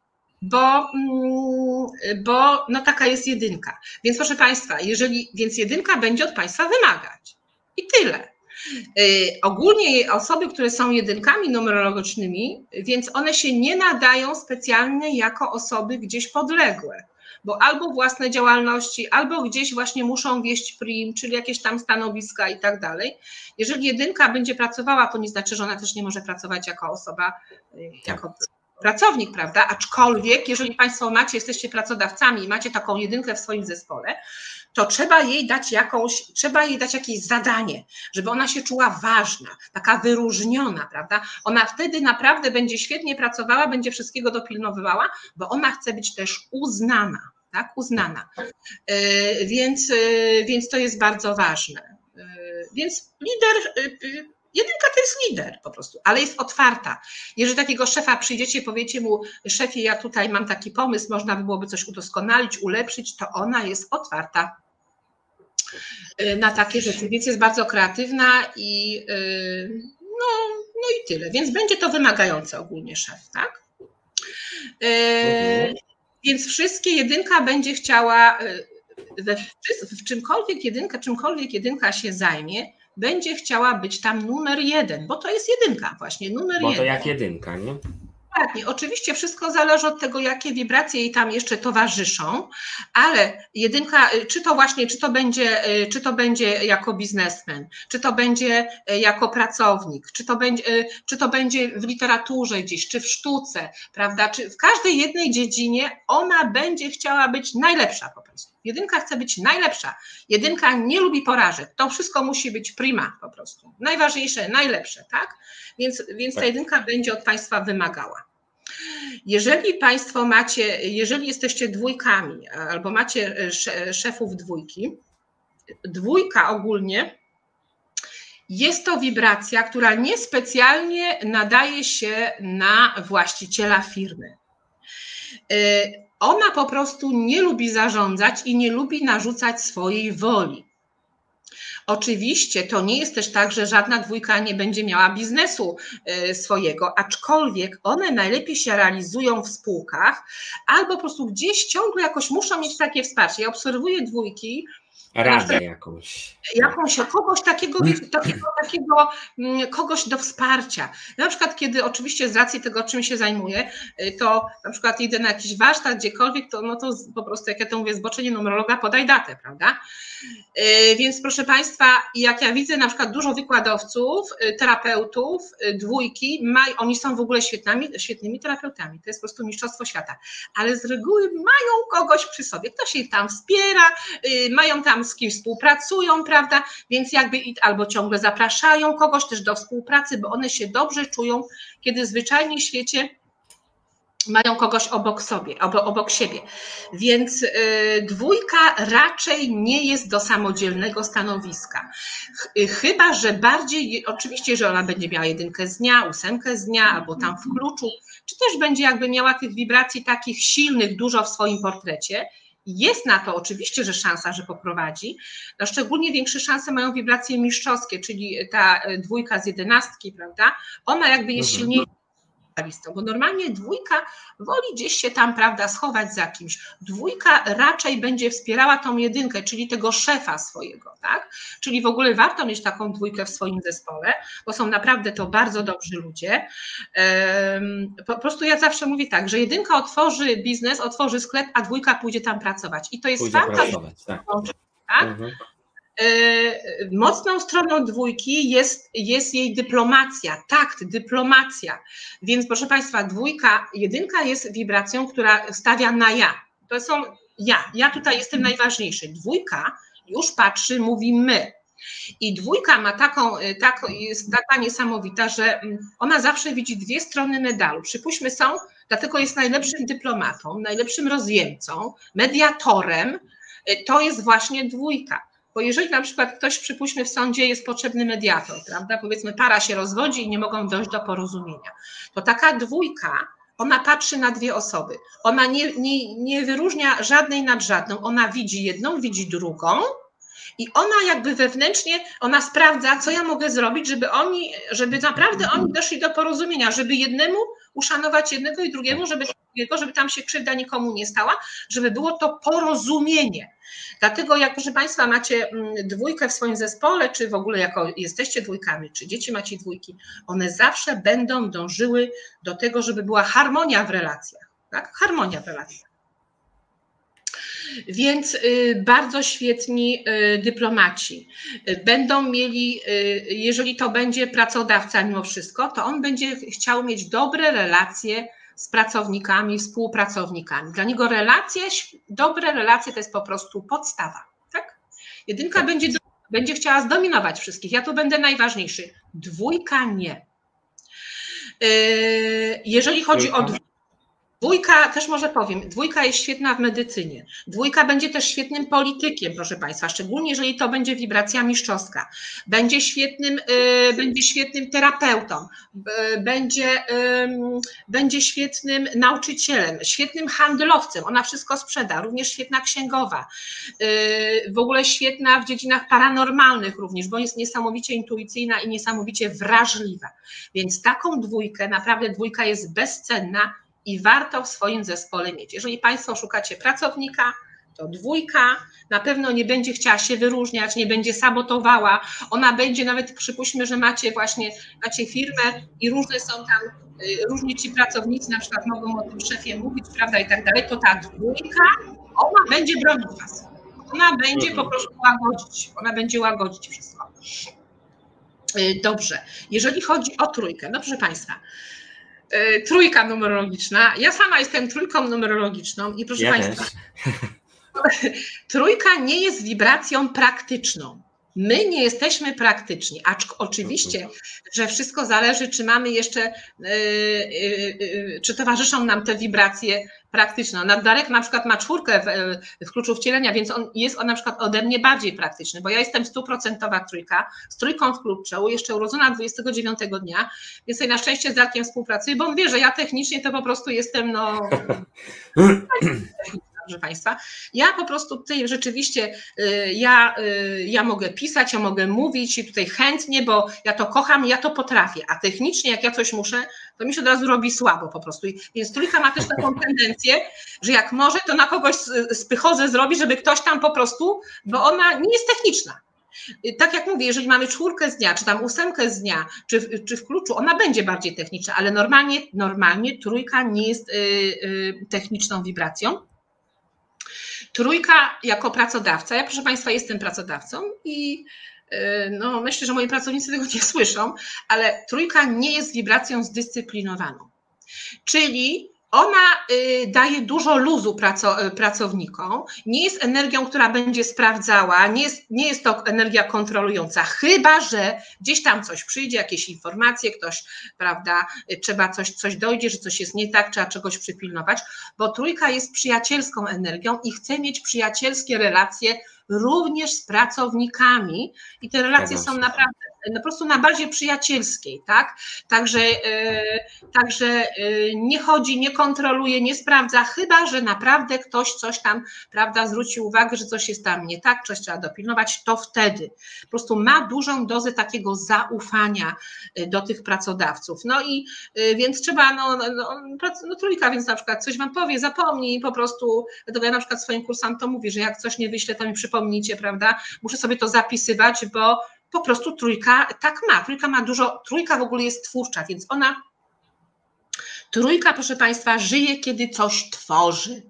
bo, mm, bo no taka jest jedynka. Więc proszę Państwa, jeżeli, więc jedynka będzie od Państwa wymagać. I tyle. Y, ogólnie osoby, które są jedynkami numerologicznymi, więc one się nie nadają specjalnie jako osoby gdzieś podległe, bo albo własne działalności, albo gdzieś właśnie muszą wieść prim, czyli jakieś tam stanowiska i tak dalej. Jeżeli jedynka będzie pracowała, to nie znaczy, że ona też nie może pracować jako osoba, y, jako pracownik, prawda? Aczkolwiek, jeżeli Państwo macie, jesteście pracodawcami i macie taką jedynkę w swoim zespole, to trzeba jej dać jakąś, trzeba jej dać jakieś zadanie, żeby ona się czuła ważna, taka wyróżniona, prawda? Ona wtedy naprawdę będzie świetnie pracowała, będzie wszystkiego dopilnowywała, bo ona chce być też uznana, tak? Uznana. E, więc, e, więc to jest bardzo ważne. E, więc lider Jedynka to jest lider po prostu, ale jest otwarta. Jeżeli takiego szefa przyjdziecie, powiecie mu, szefie, ja tutaj mam taki pomysł, można by byłoby coś udoskonalić, ulepszyć, to ona jest otwarta na takie rzeczy, więc jest bardzo kreatywna i y, no, no i tyle. Więc będzie to wymagające ogólnie szef, tak? Y, mhm. Więc wszystkie jedynka będzie chciała w czymkolwiek jedynka, czymkolwiek jedynka się zajmie, będzie chciała być tam numer jeden, bo to jest jedynka właśnie, numer bo jeden. Bo to jak jedynka, nie? Dokładnie. Oczywiście wszystko zależy od tego, jakie wibracje jej tam jeszcze towarzyszą, ale jedynka, czy to właśnie, czy to będzie, y, czy to będzie jako biznesmen, czy to będzie y, jako pracownik, czy to będzie, czy to będzie w literaturze gdzieś, czy w sztuce, prawda? Czy w każdej jednej dziedzinie ona będzie chciała być najlepsza po prostu. Jedynka chce być najlepsza. Jedynka nie lubi porażek. To wszystko musi być prima po prostu. Najważniejsze, najlepsze, tak? Więc, więc ta tak. jedynka będzie od Państwa wymagała. Jeżeli Państwo macie, jeżeli jesteście dwójkami albo macie szefów dwójki, dwójka ogólnie jest to wibracja, która niespecjalnie nadaje się na właściciela firmy. Ona po prostu nie lubi zarządzać i nie lubi narzucać swojej woli. Oczywiście to nie jest też tak, że żadna dwójka nie będzie miała biznesu e, swojego, aczkolwiek one najlepiej się realizują w spółkach albo po prostu gdzieś ciągle jakoś muszą mieć takie wsparcie. Ja obserwuję dwójki, radę jakąś. Jakąś, kogoś takiego, takiego, takiego, mm, kogoś do wsparcia. Na przykład, kiedy oczywiście z racji tego, czym się zajmuję, y, to na przykład idę na jakiś warsztat, gdziekolwiek, to no to po prostu, jak ja to mówię, zboczenie numerologa, podaj datę, prawda? Y, więc proszę Państwa, jak ja widzę na przykład dużo wykładowców, y, terapeutów, dwójki, maj, oni są w ogóle świetnymi, świetnymi terapeutami, to jest po prostu mistrzostwo świata, ale z reguły mają kogoś przy sobie, ktoś ich tam wspiera, mają tam z współpracują, prawda? Więc jakby albo ciągle zapraszają kogoś też do współpracy, bo one się dobrze czują, kiedy zwyczajnie w świecie mają kogoś obok sobie, obok siebie. Więc y, dwójka raczej nie jest do samodzielnego stanowiska. Chyba, że bardziej, oczywiście, że ona będzie miała jedynkę z dnia, ósemkę z dnia, albo tam w kluczu, czy też będzie jakby miała tych wibracji takich silnych dużo w swoim portrecie jest na to oczywiście, że szansa, że poprowadzi. No szczególnie większe szanse mają wibracje mistrzowskie, czyli ta e, dwójka z jedenastki, prawda? Ona jakby jest mhm. Bo normalnie dwójka woli gdzieś się tam, prawda, schować za kimś. Dwójka raczej będzie wspierała tą jedynkę, czyli tego szefa swojego, tak? Czyli w ogóle warto mieć taką dwójkę w swoim zespole, bo są naprawdę to bardzo dobrzy ludzie. Po prostu ja zawsze mówię tak, że jedynka otworzy biznes, otworzy sklep, a dwójka pójdzie tam pracować. I to jest fantastyczne. Tak? tak? Mhm. Y, mocną stroną dwójki jest, jest jej dyplomacja, takt, dyplomacja. Więc proszę Państwa, dwójka, jedynka jest wibracją, która stawia na ja. To są ja, ja tutaj jestem najważniejszy. Dwójka już patrzy, mówi my. I dwójka ma taką, y, tak, jest taka niesamowita, że mm, ona zawsze widzi dwie strony medalu. Przypuśćmy są, dlatego jest najlepszym dyplomatą, najlepszym rozjemcą, mediatorem. Y, to jest właśnie dwójka. Bo jeżeli na przykład ktoś, przypuśćmy w sądzie, jest potrzebny mediator, prawda? Powiedzmy, para się rozwodzi i nie mogą dojść do porozumienia, to taka dwójka, ona patrzy na dwie osoby. Ona nie, nie, nie wyróżnia żadnej nad żadną. Ona widzi jedną, widzi drugą. I ona jakby wewnętrznie, ona sprawdza, co ja mogę zrobić, żeby oni, żeby naprawdę oni doszli do porozumienia, żeby jednemu uszanować jednego i drugiego, żeby, żeby tam się krzywda nikomu nie stała, żeby było to porozumienie. Dlatego jak proszę Państwa macie mm, dwójkę w swoim zespole, czy w ogóle jako jesteście dwójkami, czy dzieci macie dwójki, one zawsze będą dążyły do tego, żeby była harmonia w relacjach. Tak? Harmonia w relacjach. Więc y, bardzo świetni y, dyplomaci będą mieli, jeżeli to będzie pracodawca mimo wszystko, to on będzie chciał mieć dobre relacje z pracownikami, współpracownikami. Dla niego relacje, dobre relacje to jest po prostu podstawa. Tak? Jedynka tak. Będzie, będzie chciała zdominować wszystkich. Ja tu będę najważniejszy. Dwójka nie. Jeżeli chodzi o Dwójka, też może powiem, dwójka jest świetna w medycynie. Dwójka będzie też świetnym politykiem, proszę Państwa, szczególnie jeżeli to będzie wibracja mistrzowska. Będzie świetnym, y, będzie świetnym terapeutą, y, będzie, y, będzie świetnym nauczycielem, świetnym handlowcem. Ona wszystko sprzeda, również świetna księgowa, y, w ogóle świetna w dziedzinach paranormalnych również, bo jest niesamowicie intuicyjna i niesamowicie wrażliwa. Więc taką dwójkę, naprawdę dwójka jest bezcenna i warto w swoim zespole mieć. Jeżeli Państwo szukacie pracownika, to dwójka na pewno nie będzie chciała się wyróżniać, nie będzie sabotowała. Ona będzie nawet, przypuśćmy, że macie właśnie, macie firmę i różne są tam, y, różni ci pracownicy na przykład mogą o tym szefie mówić, prawda, i tak dalej, to ta dwójka, ona będzie bronić Was. Ona będzie po prostu łagodzić, ona będzie łagodzić wszystko. Y, dobrze, jeżeli chodzi o trójkę, no proszę Państwa, trójka numerologiczna. Ja sama jestem trójką numerologiczną i proszę ja Państwa, trójka nie jest wibracją praktyczną. My nie jesteśmy praktyczni, acz oczywiście, że wszystko zależy, czy mamy jeszcze, yy, yy, czy towarzyszą nam te wibracje praktyczne. Darek na przykład ma czwórkę w, w kluczu wcielenia, więc on jest on na przykład ode mnie bardziej praktyczny, bo ja jestem stuprocentowa trójka, z trójką w kluczu, jeszcze urodzona 29 dnia, więc na szczęście z Darkiem współpracuję, bo on wie, że ja technicznie to po prostu jestem no proszę Państwa. Ja po prostu tutaj rzeczywiście, y, ja, y, ja mogę pisać, ja mogę mówić i tutaj chętnie, bo ja to kocham, ja to potrafię, a technicznie jak ja coś muszę, to mi się od razu robi słabo po prostu. Więc trójka ma też taką tendencję, że jak może, to na kogoś spychodzę zrobi, żeby ktoś tam po prostu, bo ona nie jest techniczna. Tak jak mówię, jeżeli mamy czwórkę z dnia, czy tam ósemkę z dnia, czy, czy w kluczu, ona będzie bardziej techniczna, ale normalnie, normalnie trójka nie jest y, techniczną wibracją. Trójka jako pracodawca, ja proszę Państwa jestem pracodawcą i y, no, myślę, że moi pracownicy tego nie słyszą, ale trójka nie jest wibracją zdyscyplinowaną. Czyli ona y, daje dużo luzu y, pracownikom, nie jest energią, która będzie sprawdzała, nie jest, nie jest to energia kontrolująca, chyba że gdzieś tam coś przyjdzie, jakieś informacje, ktoś, prawda, y, trzeba coś, coś dojdzie, że coś jest nie tak, trzeba czegoś przypilnować, bo trójka jest przyjacielską energią i chce mieć przyjacielskie relacje również z pracownikami i te relacje są naprawdę no, po prostu na bazie przyjacielskiej, tak? Także, yy, także yy, nie chodzi, nie kontroluje, nie sprawdza, chyba że naprawdę ktoś coś tam, prawda, zwróci uwagę, że coś jest tam nie tak, coś trzeba dopilnować, to wtedy po prostu ma dużą dozę takiego zaufania y, do tych pracodawców. No i więc trzeba, no, no, no, no, trójka, więc na przykład coś wam powie, zapomnij po prostu, dlatego ja na przykład swoim kursantom mówię, że jak coś nie wyślę, to mi przypomnijcie, prawda, muszę sobie to zapisywać, bo po prostu trójka tak ma. Trójka ma dużo, trójka w ogóle jest twórcza, więc ona, trójka, proszę Państwa, żyje, kiedy coś tworzy.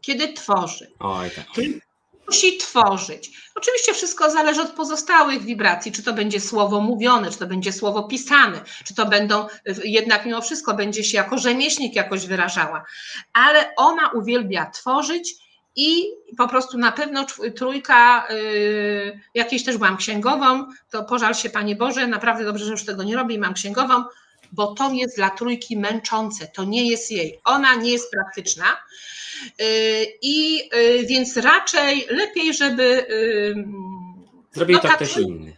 Kiedy tworzy. Oj, tak. Musi tworzyć. Oczywiście wszystko zależy od pozostałych wibracji, czy to będzie słowo mówione, czy to będzie słowo pisane, czy to będą, jednak mimo wszystko będzie się jako rzemieślnik jakoś wyrażała, ale ona uwielbia tworzyć i po prostu na pewno trójka, yy, jakieś też byłam księgową, to pożal się Panie Boże, naprawdę dobrze, że już tego nie robię i mam księgową, bo to jest dla trójki męczące, to nie jest jej, ona nie jest praktyczna. Yy, I yy, więc raczej lepiej, żeby. Zrobił no, to ktoś inny.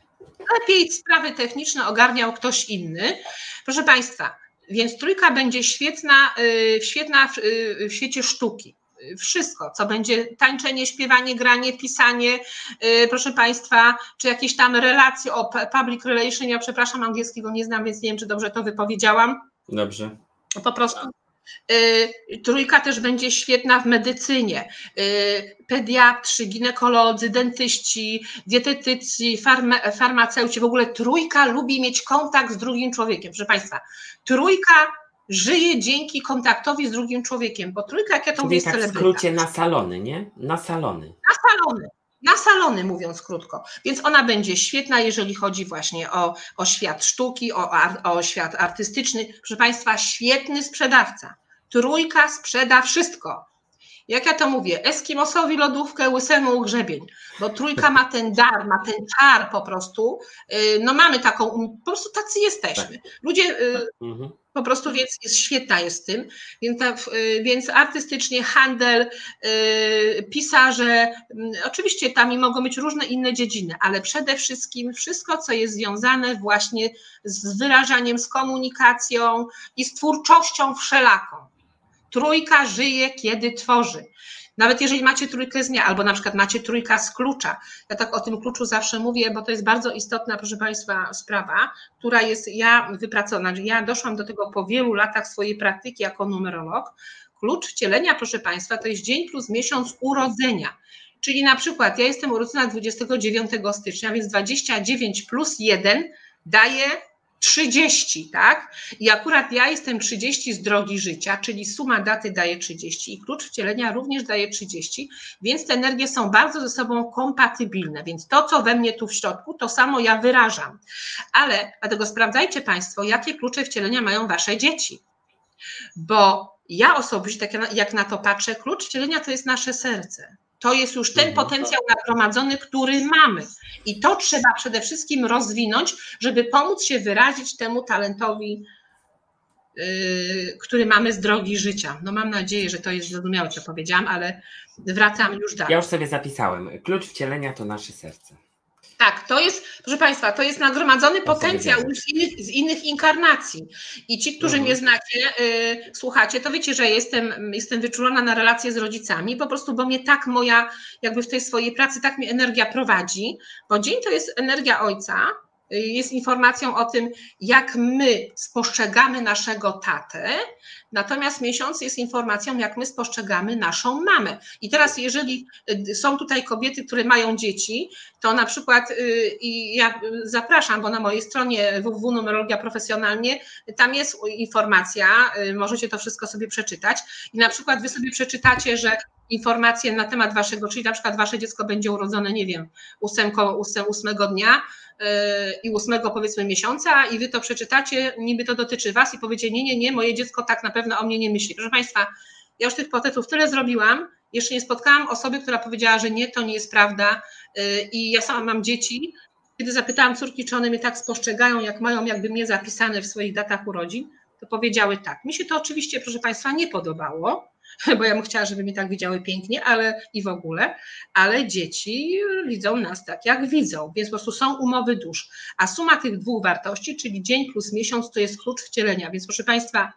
Lepiej sprawy techniczne ogarniał ktoś inny. Proszę Państwa, więc trójka będzie świetna, świetna w, w świecie sztuki wszystko, co będzie tańczenie, śpiewanie, granie, pisanie, y, proszę Państwa, czy jakieś tam relacje o public relation, ja przepraszam, angielskiego nie znam, więc nie wiem, czy dobrze to wypowiedziałam. Dobrze. Po prostu. Y, trójka też będzie świetna w medycynie. Y, pediatrzy, ginekolodzy, dentyści, dietetycy, farmaceuci. W ogóle trójka lubi mieć kontakt z drugim człowiekiem. Proszę Państwa, trójka żyje dzięki kontaktowi z drugim człowiekiem, bo trójka, jak ja to Czyli mówię, tak w skrócie na salony, nie? Na salony. Na salony. Na salony, mówiąc krótko. Więc ona będzie świetna, jeżeli chodzi właśnie o, o świat sztuki, o, o świat artystyczny. Proszę Państwa, świetny sprzedawca. Trójka sprzeda wszystko jak ja to mówię, Eskimosowi lodówkę, łysemu grzebień, bo trójka ma ten dar, ma ten czar po prostu, y, no mamy taką, po prostu tacy jesteśmy. Tak. Ludzie y, mhm. po prostu, więc jest świetna jest tym, więc, y, więc artystycznie handel, pisarze, oczywiście tam mogą być różne inne dziedziny, ale przede wszystkim wszystko, co jest związane właśnie z wyrażaniem, z komunikacją i z twórczością wszelaką. Trójka żyje, kiedy tworzy. Nawet jeżeli macie trójkę z dnia, albo na przykład macie trójka z klucza. Ja tak o tym kluczu zawsze mówię, bo to jest bardzo istotna, proszę Państwa, sprawa, która jest ja wypracowana. Ja doszłam do tego po wielu latach swojej praktyki jako numerolog. Klucz wcielenia, proszę Państwa, to jest dzień plus miesiąc urodzenia. Czyli na przykład ja jestem urodzona 29 stycznia, więc 29 plus 1 daje 30, tak? I akurat ja jestem 30 z drogi życia, czyli suma daty daje 30 i klucz wcielenia również daje 30, więc te energie są bardzo ze sobą kompatybilne. Więc to, co we mnie tu w środku, to samo ja wyrażam. Ale dlatego sprawdzajcie Państwo, jakie klucze wcielenia mają Wasze dzieci. Bo ja osobiście, tak jak na to patrzę, klucz wcielenia to jest nasze serce. To jest już ten mhm. potencjał nagromadzony, który mamy. I to trzeba przede wszystkim rozwinąć, żeby pomóc się wyrazić temu talentowi, yy, który mamy z drogi życia. No mam nadzieję, że to jest zrozumiałe, co powiedziałam, ale wracam już dalej. Ja już sobie zapisałem. Klucz wcielenia to nasze serce. Tak, to jest, proszę Państwa, to jest nagromadzony potencjał z innych, z innych inkarnacji. I ci, którzy mhm. mnie znacie, y, słuchacie, to wiecie, że jestem, jestem wyczulona na relacje z rodzicami, po prostu, bo mnie tak moja, jakby w tej swojej pracy, tak mnie energia prowadzi, bo dzień to jest energia ojca, jest informacją o tym, jak my spostrzegamy naszego tatę, natomiast miesiąc jest informacją, jak my spostrzegamy naszą mamę. I teraz, jeżeli y, są tutaj kobiety, które mają dzieci, to na przykład y, i ja zapraszam, bo na mojej stronie www numerologia profesjonalnie, tam jest informacja, y, możecie to wszystko sobie przeczytać i na przykład wy sobie przeczytacie, że informacje na temat waszego, czyli na przykład wasze dziecko będzie urodzone, nie wiem, ósemko, ósem, ósmego dnia, i ósmego powiedzmy miesiąca i wy to przeczytacie, niby to dotyczy was i powiecie, nie, nie, nie, moje dziecko tak na pewno o mnie nie myśli. Proszę Państwa, ja już tych portretów tyle zrobiłam, jeszcze nie spotkałam osoby, która powiedziała, że nie, to nie jest prawda e, i ja sama mam dzieci. Kiedy zapytałam córki, czy one mnie tak spostrzegają, jak mają jakby mnie zapisane w swoich datach urodzin, to powiedziały tak. Mi się to oczywiście, proszę Państwa, nie podobało, bo ja bym chciała, żeby mnie tak widziały pięknie, ale i w ogóle, ale dzieci widzą nas tak, jak widzą, więc po prostu są umowy dusz. A suma tych dwóch wartości, czyli dzień plus miesiąc, to jest klucz wcielenia. Więc proszę Państwa,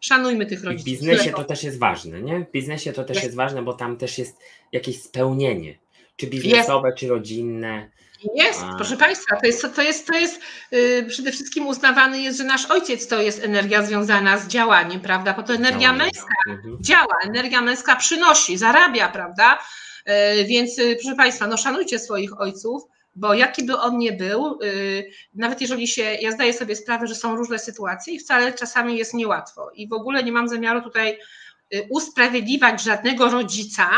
szanujmy tych rodziców. W biznesie to też jest ważne, nie? W biznesie to też jest, jest ważne, bo tam też jest jakieś spełnienie, czy biznesowe, jest. czy rodzinne. Jest, proszę Państwa, to jest, to jest, to jest yy, przede wszystkim uznawany jest, że nasz ojciec to jest energia związana z działaniem, prawda? Bo to energia męska mhm. działa, energia męska przynosi, zarabia, prawda? Yy, więc yy, proszę Państwa, no szanujcie swoich ojców, bo jaki by on nie był, y, nawet jeżeli się, ja zdaję sobie sprawę, że są różne sytuacje i wcale czasami jest niełatwo. I w ogóle nie mam zamiaru tutaj y, usprawiedliwiać żadnego rodzica,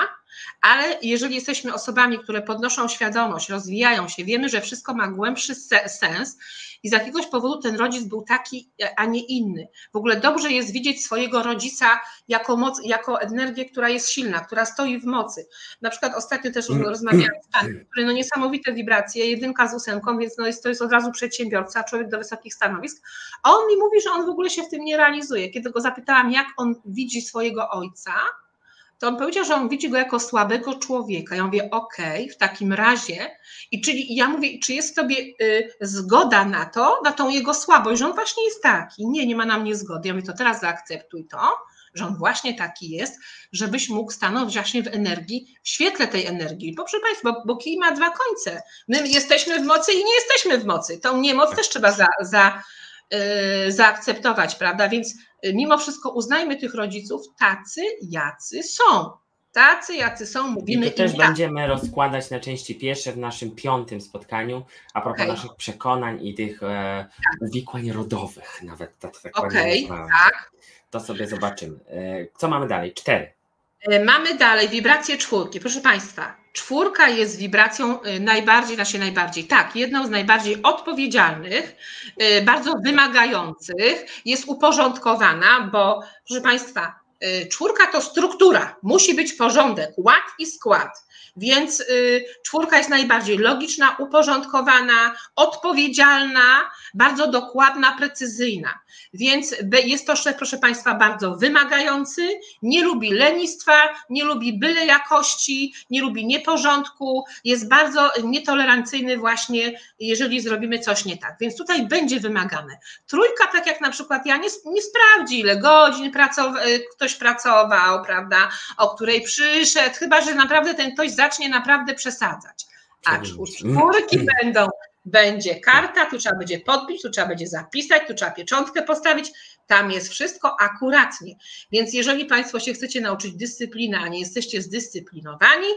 ale jeżeli jesteśmy osobami, które podnoszą świadomość, rozwijają się, wiemy, że wszystko ma głębszy sens i z jakiegoś powodu ten rodzic był taki, a nie inny. W ogóle dobrze jest widzieć swojego rodzica jako moc, jako energię, która jest silna, która stoi w mocy. Na przykład ostatnio też mm. rozmawiałam z panem, który no niesamowite wibracje, jedynka z ósemką, więc no jest, to jest od razu przedsiębiorca, człowiek do wysokich stanowisk, a on mi mówi, że on w ogóle się w tym nie realizuje. Kiedy go zapytałam, jak on widzi swojego ojca, to on powiedział, że on widzi go jako słabego człowieka. Ja mówię, okej, okay, w takim razie. I czyli ja mówię, czy jest sobie y, zgoda na to, na tą jego słabość, że on właśnie jest taki. Nie, nie ma na mnie zgody. Ja mówię, to teraz zaakceptuj to, że on właśnie taki jest, żebyś mógł stanąć właśnie w energii, w świetle tej energii. Bo proszę Państwa, bo, bo kij ma dwa końce. My jesteśmy w mocy i nie jesteśmy w mocy. Tą niemoc też trzeba za, za, zaakceptować, prawda? Więc mimo wszystko uznajmy tych rodziców tacy, jacy są. Tacy, jacy są, mówimy I to też będziemy rozkładać na części pierwsze w naszym piątym spotkaniu, a propos okay. naszych przekonań i tych e, tak. uwikłań rodowych, nawet tak, tak okay, tak. To sobie zobaczymy. E, co mamy dalej? Cztery. E, mamy dalej wibrację czwórki. Proszę Państwa, czwórka jest wibracją e, najbardziej, na się najbardziej, tak, jedną z najbardziej odpowiedzialnych, e, bardzo wymagających, jest uporządkowana, bo proszę Państwa, czwórka to struktura, musi być porządek, ład i skład. Więc y, czwórka jest najbardziej logiczna, uporządkowana, odpowiedzialna, bardzo dokładna, precyzyjna. Więc jest to, proszę Państwa, bardzo wymagający, nie lubi lenistwa, nie lubi byle jakości, nie lubi nieporządku, jest bardzo nietolerancyjny właśnie, jeżeli zrobimy coś nie tak. Więc tutaj będzie wymagane. Trójka, tak jak na przykład ja, nie, nie sprawdzi, ile godzin pracow ktoś pracował, prawda, o której przyszedł, chyba że naprawdę ten ktoś zacznie naprawdę przesadzać. A czwórki będą, będzie karta, tu trzeba będzie podbić, tu trzeba będzie zapisać, tu trzeba pieczątkę postawić, tam jest wszystko akuratnie. Więc jeżeli Państwo się chcecie nauczyć dyscypliny, a nie jesteście zdyscyplinowani,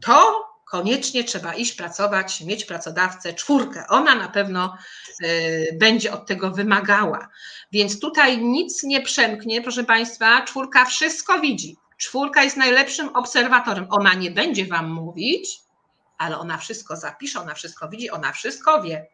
to koniecznie trzeba iść pracować, mieć pracodawcę czwórkę. Ona na pewno y, będzie od tego wymagała. Więc tutaj nic nie przemknie, proszę Państwa, czwórka wszystko widzi. Czwórka jest najlepszym obserwatorem. Ona nie będzie Wam mówić, ale ona wszystko zapisze, ona wszystko widzi, ona wszystko wie.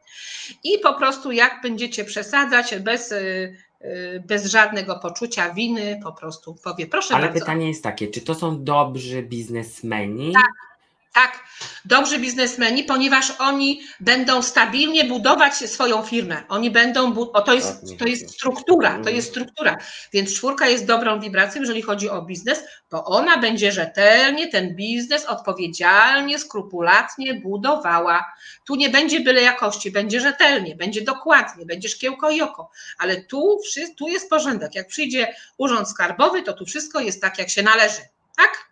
I po prostu jak będziecie przesadzać bez, y, y, bez żadnego poczucia winy, po prostu powie, proszę ale bardzo. Ale pytanie jest takie, czy to są dobrzy biznesmeni? Tak, tak, dobrzy biznesmeni, ponieważ oni będą stabilnie budować swoją firmę. Oni będą, o, to jest, tak, to jest struktura, to jest struktura. Więc czwórka jest dobrą wibracją, jeżeli chodzi o biznes, bo ona będzie rzetelnie ten biznes odpowiedzialnie, skrupulatnie budowała. Tu nie będzie byle jakości, będzie rzetelnie, będzie dokładnie, będzie szkiełko i oko, ale tu, tu jest porządek. Jak przyjdzie urząd skarbowy, to tu wszystko jest tak, jak się należy. Tak?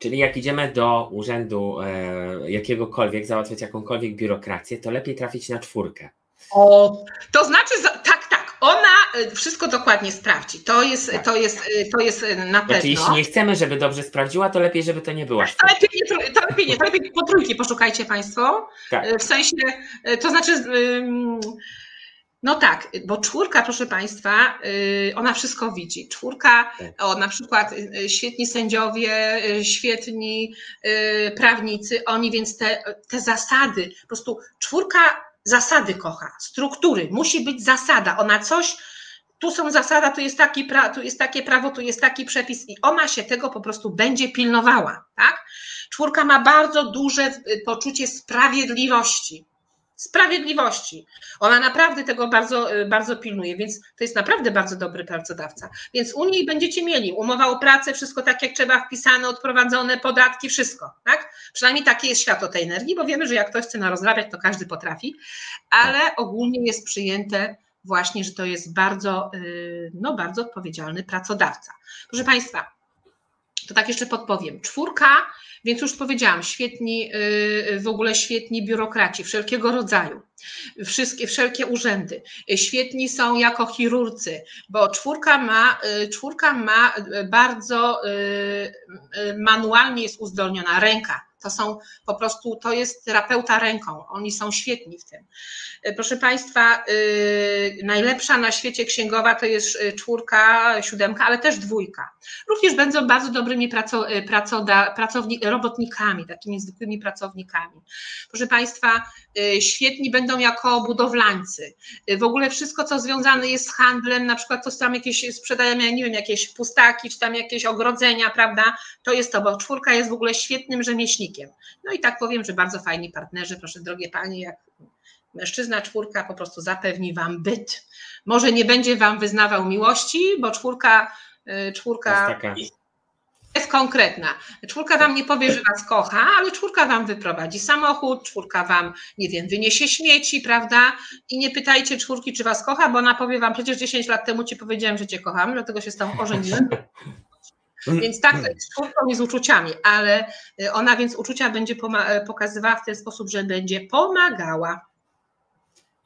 Czyli jak idziemy do urzędu e, jakiegokolwiek, załatwiać jakąkolwiek biurokrację, to lepiej trafić na czwórkę. O, to znaczy, tak, tak, ona e, wszystko dokładnie sprawdzi. To jest, tak. to jest, e, to jest e, na znaczy, pewno. Znaczy, jeśli nie chcemy, żeby dobrze sprawdziła, to lepiej, żeby to nie była To lepiej nie, to lepiej nie, to lepiej po trójki poszukajcie Państwo. Tak. W sensie, to znaczy. No tak, bo czwórka, proszę Państwa, y, ona wszystko widzi. Czwórka, tak. o, na przykład y, świetni sędziowie, y, świetni prawnicy, oni więc te, te zasady, po prostu czwórka zasady kocha, struktury, musi być zasada, ona coś, tu są zasada, tu jest, taki pra, tu jest takie prawo, tu jest taki przepis i ona się tego po prostu będzie pilnowała, tak? Czwórka ma bardzo duże poczucie sprawiedliwości sprawiedliwości. Ona naprawdę tego bardzo, y, bardzo pilnuje, więc to jest naprawdę bardzo dobry pracodawca. Więc u niej będziecie mieli umowa o pracę, wszystko tak jak trzeba, wpisane, odprowadzone, podatki, wszystko, tak? Przynajmniej taki jest świat o tej energii, bo wiemy, że jak ktoś chce narozrabiać, to każdy potrafi, ale ogólnie jest przyjęte właśnie, że to jest bardzo, y, no bardzo odpowiedzialny pracodawca. Proszę Państwa, to tak jeszcze podpowiem. Czwórka więc już powiedziałam, świetni, y, w ogóle świetni biurokraci wszelkiego rodzaju, wszystkie, wszelkie urzędy. Świetni są jako chirurcy, bo czwórka ma, y, czwórka ma bardzo y, manualnie jest uzdolniona ręka to są po prostu, to jest terapeuta ręką. Oni są świetni w tym. E, proszę Państwa, yy, najlepsza na świecie księgowa to jest e, czwórka, siódemka, ale też dwójka. Również będą bardzo dobrymi pracowni, robotnikami, takimi zwykłymi pracownikami. Proszę Państwa, świetni będą jako budowlańcy. W ogóle wszystko, co związane jest z handlem, na przykład to tam jakieś sprzedajemy, nie wiem, jakieś pustaki, czy tam jakieś ogrodzenia, prawda? To jest to, bo czwórka jest w ogóle świetnym rzemieślnikiem no i tak powiem, że bardzo fajni partnerzy, proszę drogie panie, jak mężczyzna czwórka po prostu zapewni wam byt. Może nie będzie wam wyznawał miłości, bo czwórka, y, czwórka jest, konkretna. Czwórka wam nie powie, że was kocha, ale czwórka wam wyprowadzi samochód, czwórka wam, nie wiem, wyniesie śmieci, prawda? I nie pytajcie czwórki, czy was kocha, bo ona powie wam, przecież 10 lat temu ci powiedziałem, że cię kocham, dlatego się z tą ożeniłem. Mm. Więc tak, to jest czwórką z uczuciami, ale y, ona więc uczucia będzie y, pokazywała w ten sposób, że będzie pomagała.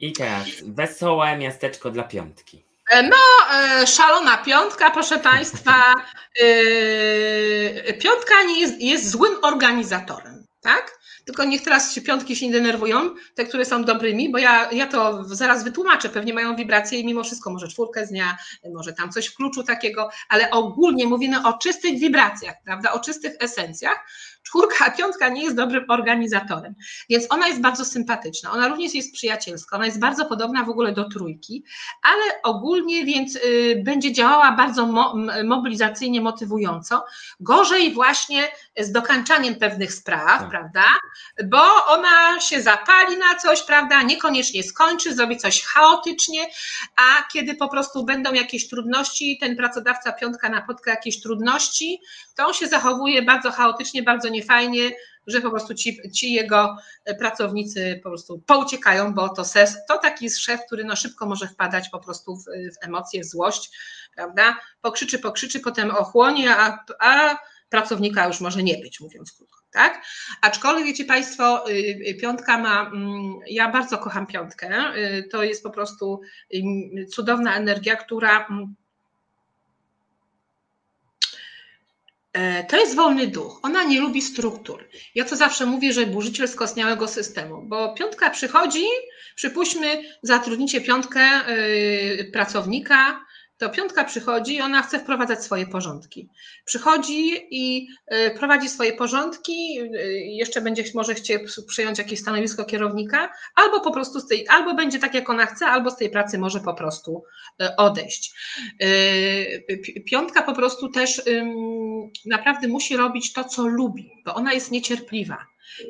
I teraz wesołe miasteczko dla piątki. E, no, e, szalona piątka, proszę Państwa. E, piątka nie jest, jest złym organizatorem, tak? Tylko niech teraz się piątki się nie denerwują, te, które są dobrymi, bo ja, ja to zaraz wytłumaczę, pewnie mają wibracje i mimo wszystko może czwórkę z dnia, może tam coś w kluczu takiego, ale ogólnie mówimy o czystych wibracjach, prawda, o czystych esencjach, czwórka, piątka nie jest dobrym organizatorem. Więc ona jest bardzo sympatyczna. Ona również jest przyjacielska. Ona jest bardzo podobna w ogóle do trójki, ale ogólnie więc y, będzie działała bardzo mo mobilizacyjnie, motywująco. Gorzej właśnie z dokańczaniem pewnych spraw, tak. prawda? Bo ona się zapali na coś, prawda? Niekoniecznie skończy, zrobi coś chaotycznie, a kiedy po prostu będą jakieś trudności, ten pracodawca piątka napotka jakieś trudności, to on się zachowuje bardzo chaotycznie, bardzo niefajnie, że po prostu ci, ci jego pracownicy po prostu pouciekają, bo to, ses, to taki jest szef, który no szybko może wpadać po prostu w, w emocje, w złość, prawda? Pokrzyczy, pokrzyczy, potem ochłonie, a, a pracownika już może nie być, mówiąc krótko. Tak? Aczkolwiek wiecie Państwo, y, y, piątka ma, mm, ja bardzo kocham piątkę, y, to jest po prostu cudowna energia, która mm, E, to jest wolny duch. Ona nie lubi struktur. Ja to zawsze mówię, że burzyciel skostniałego systemu, bo piątka przychodzi, przypuśćmy, zatrudnicie piątkę yy, pracownika, to piątka przychodzi i ona chce wprowadzać swoje porządki. Przychodzi i e, prowadzi swoje porządki, e, jeszcze będzie może chcieć przyjąć jakieś stanowisko kierownika, albo po prostu z tej, albo będzie tak, jak ona chce, albo z tej pracy może po prostu e, odejść. Piątka po prostu też naprawdę musi robić to, co lubi, bo ona jest niecierpliwa.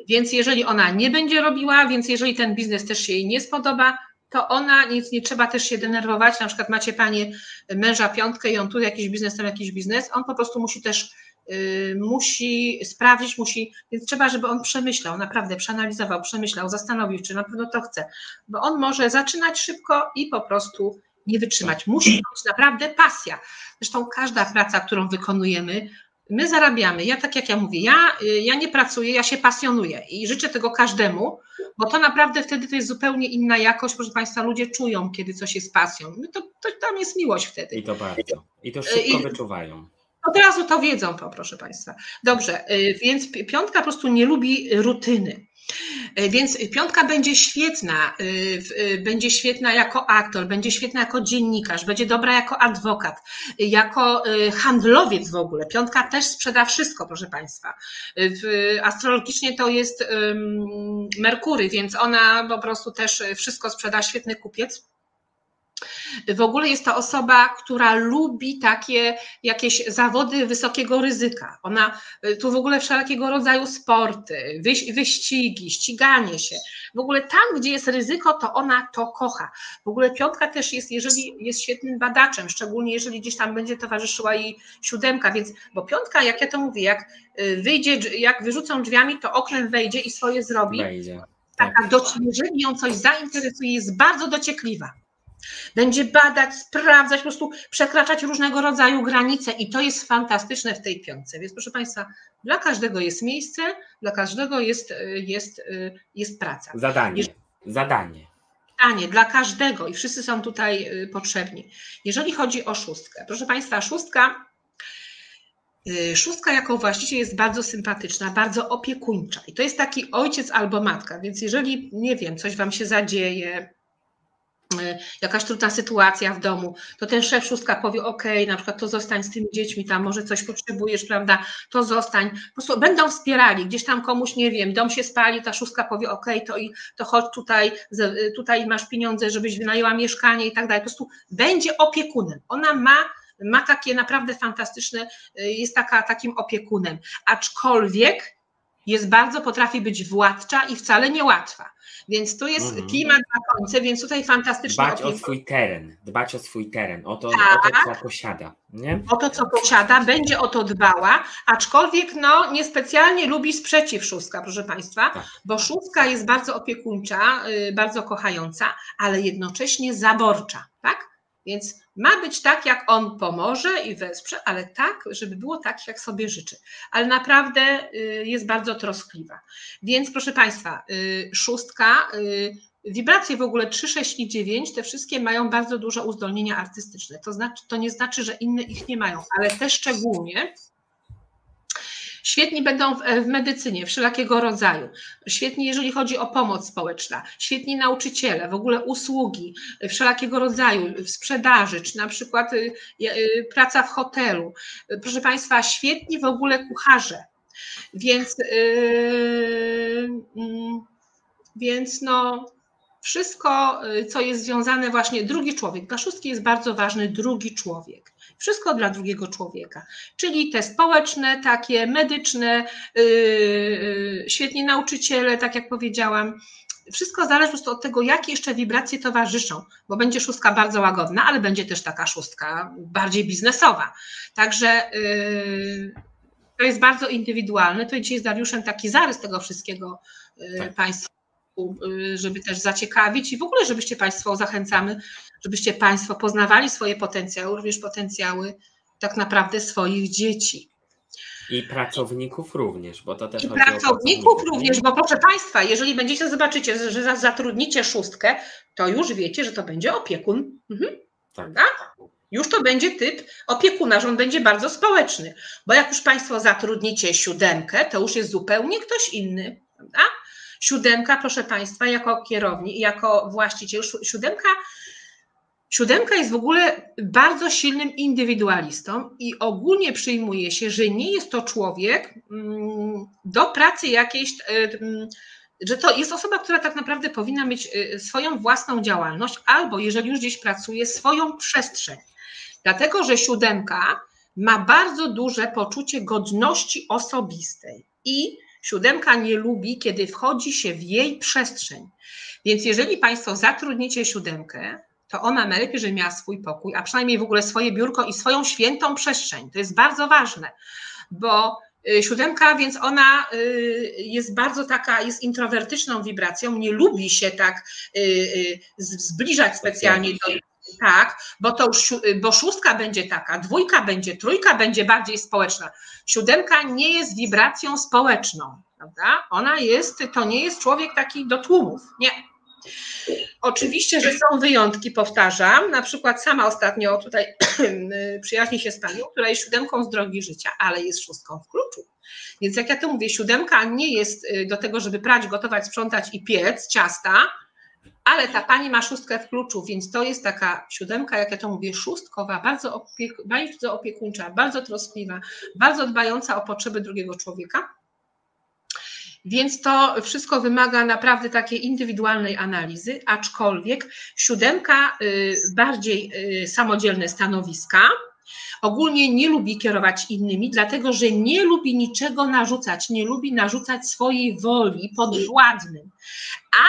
Więc jeżeli ona nie będzie robiła, więc jeżeli ten biznes też się jej nie spodoba, to ona, nic nie trzeba też się denerwować, na przykład macie panie męża piątkę i on tu jakiś biznes, tam jakiś biznes, on po prostu musi też y, musi sprawdzić, musi, więc trzeba, żeby on przemyślał, naprawdę przeanalizował, przemyślał, zastanowił, czy na pewno to chce, bo on może zaczynać szybko i po prostu nie wytrzymać. Musi być naprawdę pasja. Zresztą każda praca, którą wykonujemy, my zarabiamy. Ja tak jak ja mówię, ja, y, ja nie pracuję, ja się pasjonuję i życzę tego każdemu, bo to naprawdę wtedy to jest zupełnie inna jakość. Proszę Państwa, ludzie czują, kiedy coś jest pasją. To, to tam jest miłość wtedy. I to bardzo. I to szybko I, wyczuwają. Od razu to wiedzą, to, proszę Państwa. Dobrze, y, więc piątka po prostu nie lubi rutyny. E, więc piątka będzie świetna, y, y, będzie świetna jako aktor, będzie świetna jako dziennikarz, będzie dobra jako adwokat, jako handlowiec w ogóle. Piątka też sprzeda wszystko, proszę Państwa. Astrologicznie to jest Merkury, więc ona po prostu też wszystko sprzeda, świetny kupiec. W ogóle jest to osoba, która lubi takie jakieś zawody wysokiego ryzyka. Ona tu w ogóle wszelkiego rodzaju sporty, wyścigi, ściganie się. W ogóle tam, gdzie jest ryzyko, to ona to kocha. W ogóle piątka też jest, jeżeli jest świetnym badaczem, szczególnie jeżeli gdzieś tam będzie towarzyszyła jej siódemka, więc, bo piątka, jak ja to mówię, jak y, wyjdzie, jak wyrzucą drzwiami, to oknem wejdzie i swoje zrobi. Wejdzie. Tak. Taka, jeżeli ją coś zainteresuje, jest bardzo dociekliwa. Będzie badać, sprawdzać, po prostu przekraczać różnego rodzaju granice i to jest fantastyczne w tej piątce. Więc proszę Państwa, dla każdego jest miejsce, dla każdego jest, jest, jest praca. Zadanie. Zadanie. Zadanie dla każdego i wszyscy są tutaj y, potrzebni. Jeżeli chodzi o szóstkę, proszę Państwa, szóstka y, Szóstka jako właściciel jest bardzo sympatyczna, bardzo opiekuńcza. I to jest taki ojciec albo matka, więc jeżeli, nie wiem, coś wam się zadzieje, jakaś trudna sytuacja w domu, to ten szef szóstka powie, ok, na przykład to zostań z tymi dziećmi, tam może coś potrzebujesz, prawda, to zostań, po prostu będą wspierali, gdzieś tam komuś, nie wiem, dom się spali, ta szóstka powie, ok, to, i, to chodź tutaj, tutaj masz pieniądze, żebyś wynajęła mieszkanie i tak dalej, po prostu będzie opiekunem, ona ma ma takie naprawdę fantastyczne, y, jest taka takim opiekunem, aczkolwiek jest bardzo, potrafi być władcza i wcale niełatwa. Więc tu jest mhm. klimat na końcu, więc tutaj fantastycznie. Dbać o swój teren, dbać o swój teren, o to, tak. o to co posiada. Nie? O to, co posiada, będzie o to dbała, aczkolwiek no, niespecjalnie lubi sprzeciw szóstka, proszę Państwa, tak. bo szóstka jest bardzo opiekuńcza, yy, bardzo kochająca, ale jednocześnie zaborcza, tak? Więc ma być tak, jak on pomoże i wesprze, ale tak, żeby było tak, jak sobie życzy. Ale naprawdę y, jest bardzo troskliwa. Więc proszę Państwa, y, szóstka y, wibracje w ogóle 3, 6 i 9, te wszystkie mają bardzo duże uzdolnienia artystyczne. To, znaczy, to nie znaczy, że inne ich nie mają, ale te szczególnie Świetni będą w, w, medycynie wszelakiego rodzaju. Świetni, jeżeli chodzi o pomoc społeczna. Świetni nauczyciele, w ogóle usługi wszelakiego rodzaju, w sprzedaży, czy na przykład y, y, praca w hotelu. Proszę Państwa, świetni w ogóle kucharze. Więc, yy, więc no, wszystko, y, co jest związane właśnie, drugi człowiek. Dla szóstki jest bardzo ważny drugi człowiek. Wszystko dla drugiego człowieka, czyli te społeczne, takie medyczne, yy, świetni nauczyciele, tak jak powiedziałam. Wszystko zależy po prostu od tego, jakie jeszcze wibracje towarzyszą, bo będzie szóstka bardzo łagodna, ale będzie też taka szóstka bardziej biznesowa. Także yy, to jest bardzo indywidualne. To dzisiaj z Dariuszem taki zarys tego wszystkiego yy, tak. Państwu Y, żeby też zaciekawić i w ogóle, żebyście Państwo zachęcamy, żebyście Państwo poznawali swoje potencjały, również potencjały tak naprawdę swoich dzieci. I pracowników również, bo to też I pracowników również, bo proszę Państwa, jeżeli będziecie zobaczycie, że zatrudnicie szóstkę, to już wiecie, że to będzie opiekun. Mhm. Tak. Już to będzie typ opiekuna, że on będzie bardzo społeczny, bo jak już Państwo zatrudnicie siódemkę, to już jest zupełnie ktoś inny. Prawda? Siódemka, proszę Państwa, jako kierownik, jako właściciel, siódemka, siódemka jest w ogóle bardzo silnym indywidualistą i ogólnie przyjmuje się, że nie jest to człowiek mm, do pracy jakiejś, e, mm, że to jest osoba, która tak naprawdę powinna mieć e, swoją własną działalność, albo jeżeli już gdzieś pracuje, swoją przestrzeń. Dlatego, że siódemka ma bardzo duże poczucie godności osobistej i Siódemka nie lubi, kiedy wchodzi się w jej przestrzeń. Więc jeżeli Państwo zatrudnicie siódemkę, to ona najlepiej, żeby miała swój pokój, a przynajmniej w ogóle swoje biurko i swoją świętą przestrzeń. To jest bardzo ważne, bo y, siódemka, więc ona y, jest bardzo taka, jest introwertyczną wibracją, nie lubi się tak y, zbliżać specjalnie do tak, bo to już, bo szóstka będzie taka, dwójka będzie, trójka będzie bardziej społeczna. Siódemka nie jest wibracją społeczną, prawda? Ona jest, to nie jest człowiek taki do tłumów, nie. Oczywiście, że są wyjątki, powtarzam. Na przykład sama ostatnio tutaj przyjaźni się z panią, która jest siódemką z drogi życia, ale jest szóstką w kluczu. Więc jak ja to mówię, siódemka nie jest y, do tego, żeby prać, gotować, sprzątać i piec ciasta, ale ta pani ma szóstkę w kluczu, więc to jest taka siódemka, jak ja to mówię, szóstkowa, bardzo, opiek bardzo opiekuńcza, bardzo troskliwa, bardzo dbająca o potrzeby drugiego człowieka. Więc to wszystko wymaga naprawdę takiej indywidualnej analizy, aczkolwiek siódemka y, bardziej y, samodzielne stanowiska, Ogólnie nie lubi kierować innymi, dlatego że nie lubi niczego narzucać, nie lubi narzucać swojej woli podwładnym.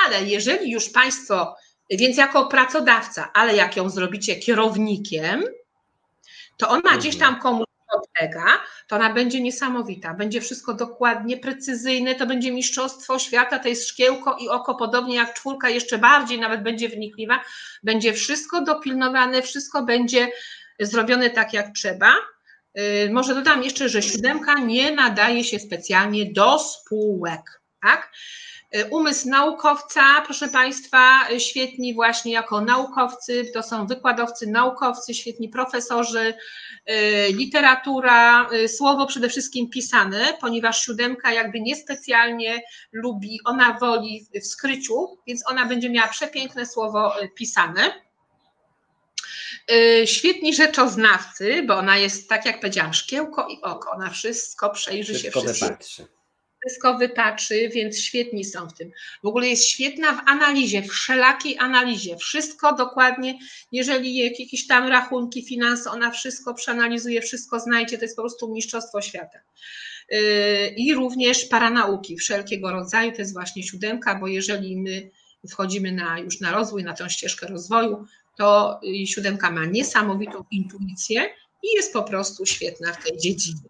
Ale jeżeli już Państwo, więc jako pracodawca, ale jak ją zrobicie kierownikiem, to ona mhm. gdzieś tam komuś to ona będzie niesamowita. Będzie wszystko dokładnie precyzyjne, to będzie mistrzostwo świata, to jest szkiełko i oko, podobnie jak czwórka, jeszcze bardziej nawet będzie wnikliwa. Będzie wszystko dopilnowane, wszystko będzie zrobione tak jak trzeba. Y, może dodam jeszcze, że siódemka nie nadaje się specjalnie do spółek. Tak? Y, umysł naukowca, proszę Państwa, świetni właśnie jako naukowcy, to są wykładowcy, naukowcy, świetni profesorzy, y, literatura, słowo przede wszystkim pisane, ponieważ siódemka jakby niespecjalnie lubi, ona woli w skryciu, więc ona będzie miała przepiękne słowo pisane. Świetni rzeczoznawcy, bo ona jest, tak jak powiedziałam, szkiełko i oko, ona wszystko przejrzy wszystko się, wszystko wypatrzy. Wszystko wypatrzy, więc świetni są w tym. W ogóle jest świetna w analizie, wszelakiej analizie. Wszystko dokładnie, jeżeli jakieś tam rachunki, finanse, ona wszystko przeanalizuje, wszystko znajdzie, to jest po prostu mistrzostwo świata. Y, I również paranauki wszelkiego rodzaju, to jest właśnie siódemka, bo jeżeli my wchodzimy na, już na rozwój, na tę ścieżkę rozwoju, to siódemka ma niesamowitą intuicję i jest po prostu świetna w tej dziedzinie.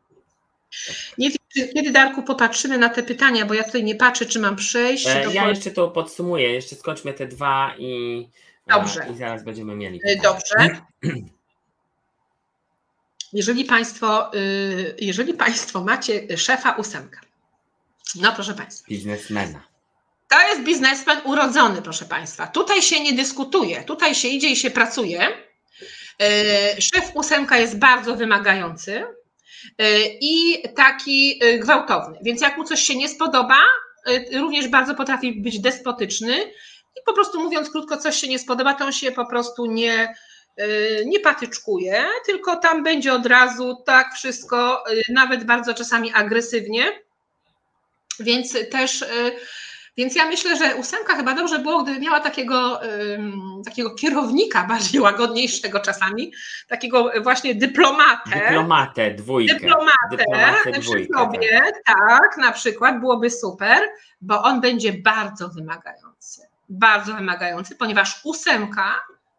Nie wiem, czy kiedy Darku popatrzymy na te pytania, bo ja tutaj nie patrzę, czy mam przejść. E, ja jeszcze to podsumuję, jeszcze skończmy te dwa i, Dobrze. i zaraz będziemy mieli. Pytania. Dobrze. Jeżeli Państwo, y, jeżeli państwo macie szefa ósemka, no proszę Państwa. Biznesmena. To jest biznesmen urodzony, proszę Państwa. Tutaj się nie dyskutuje, tutaj się idzie i się pracuje. E, szef ósemka jest bardzo wymagający e, i taki e, gwałtowny. Więc jak mu coś się nie spodoba, również bardzo potrafi być despotyczny i po prostu mówiąc krótko, coś się nie spodoba, to on się po prostu nie, nie patyczkuje, tylko tam będzie od razu tak wszystko, nawet bardzo czasami agresywnie. Więc też więc ja myślę, że ósemka chyba dobrze było, gdyby miała takiego, takiego kierownika bardziej łagodniejszego czasami, takiego właśnie dyplomatę. Dyplomatę, dwójkę. Dyplomatę, dyplomatę dwójkę, sobie, tak. tak, na przykład, byłoby super, bo on będzie bardzo wymagający. Bardzo wymagający, ponieważ ósemka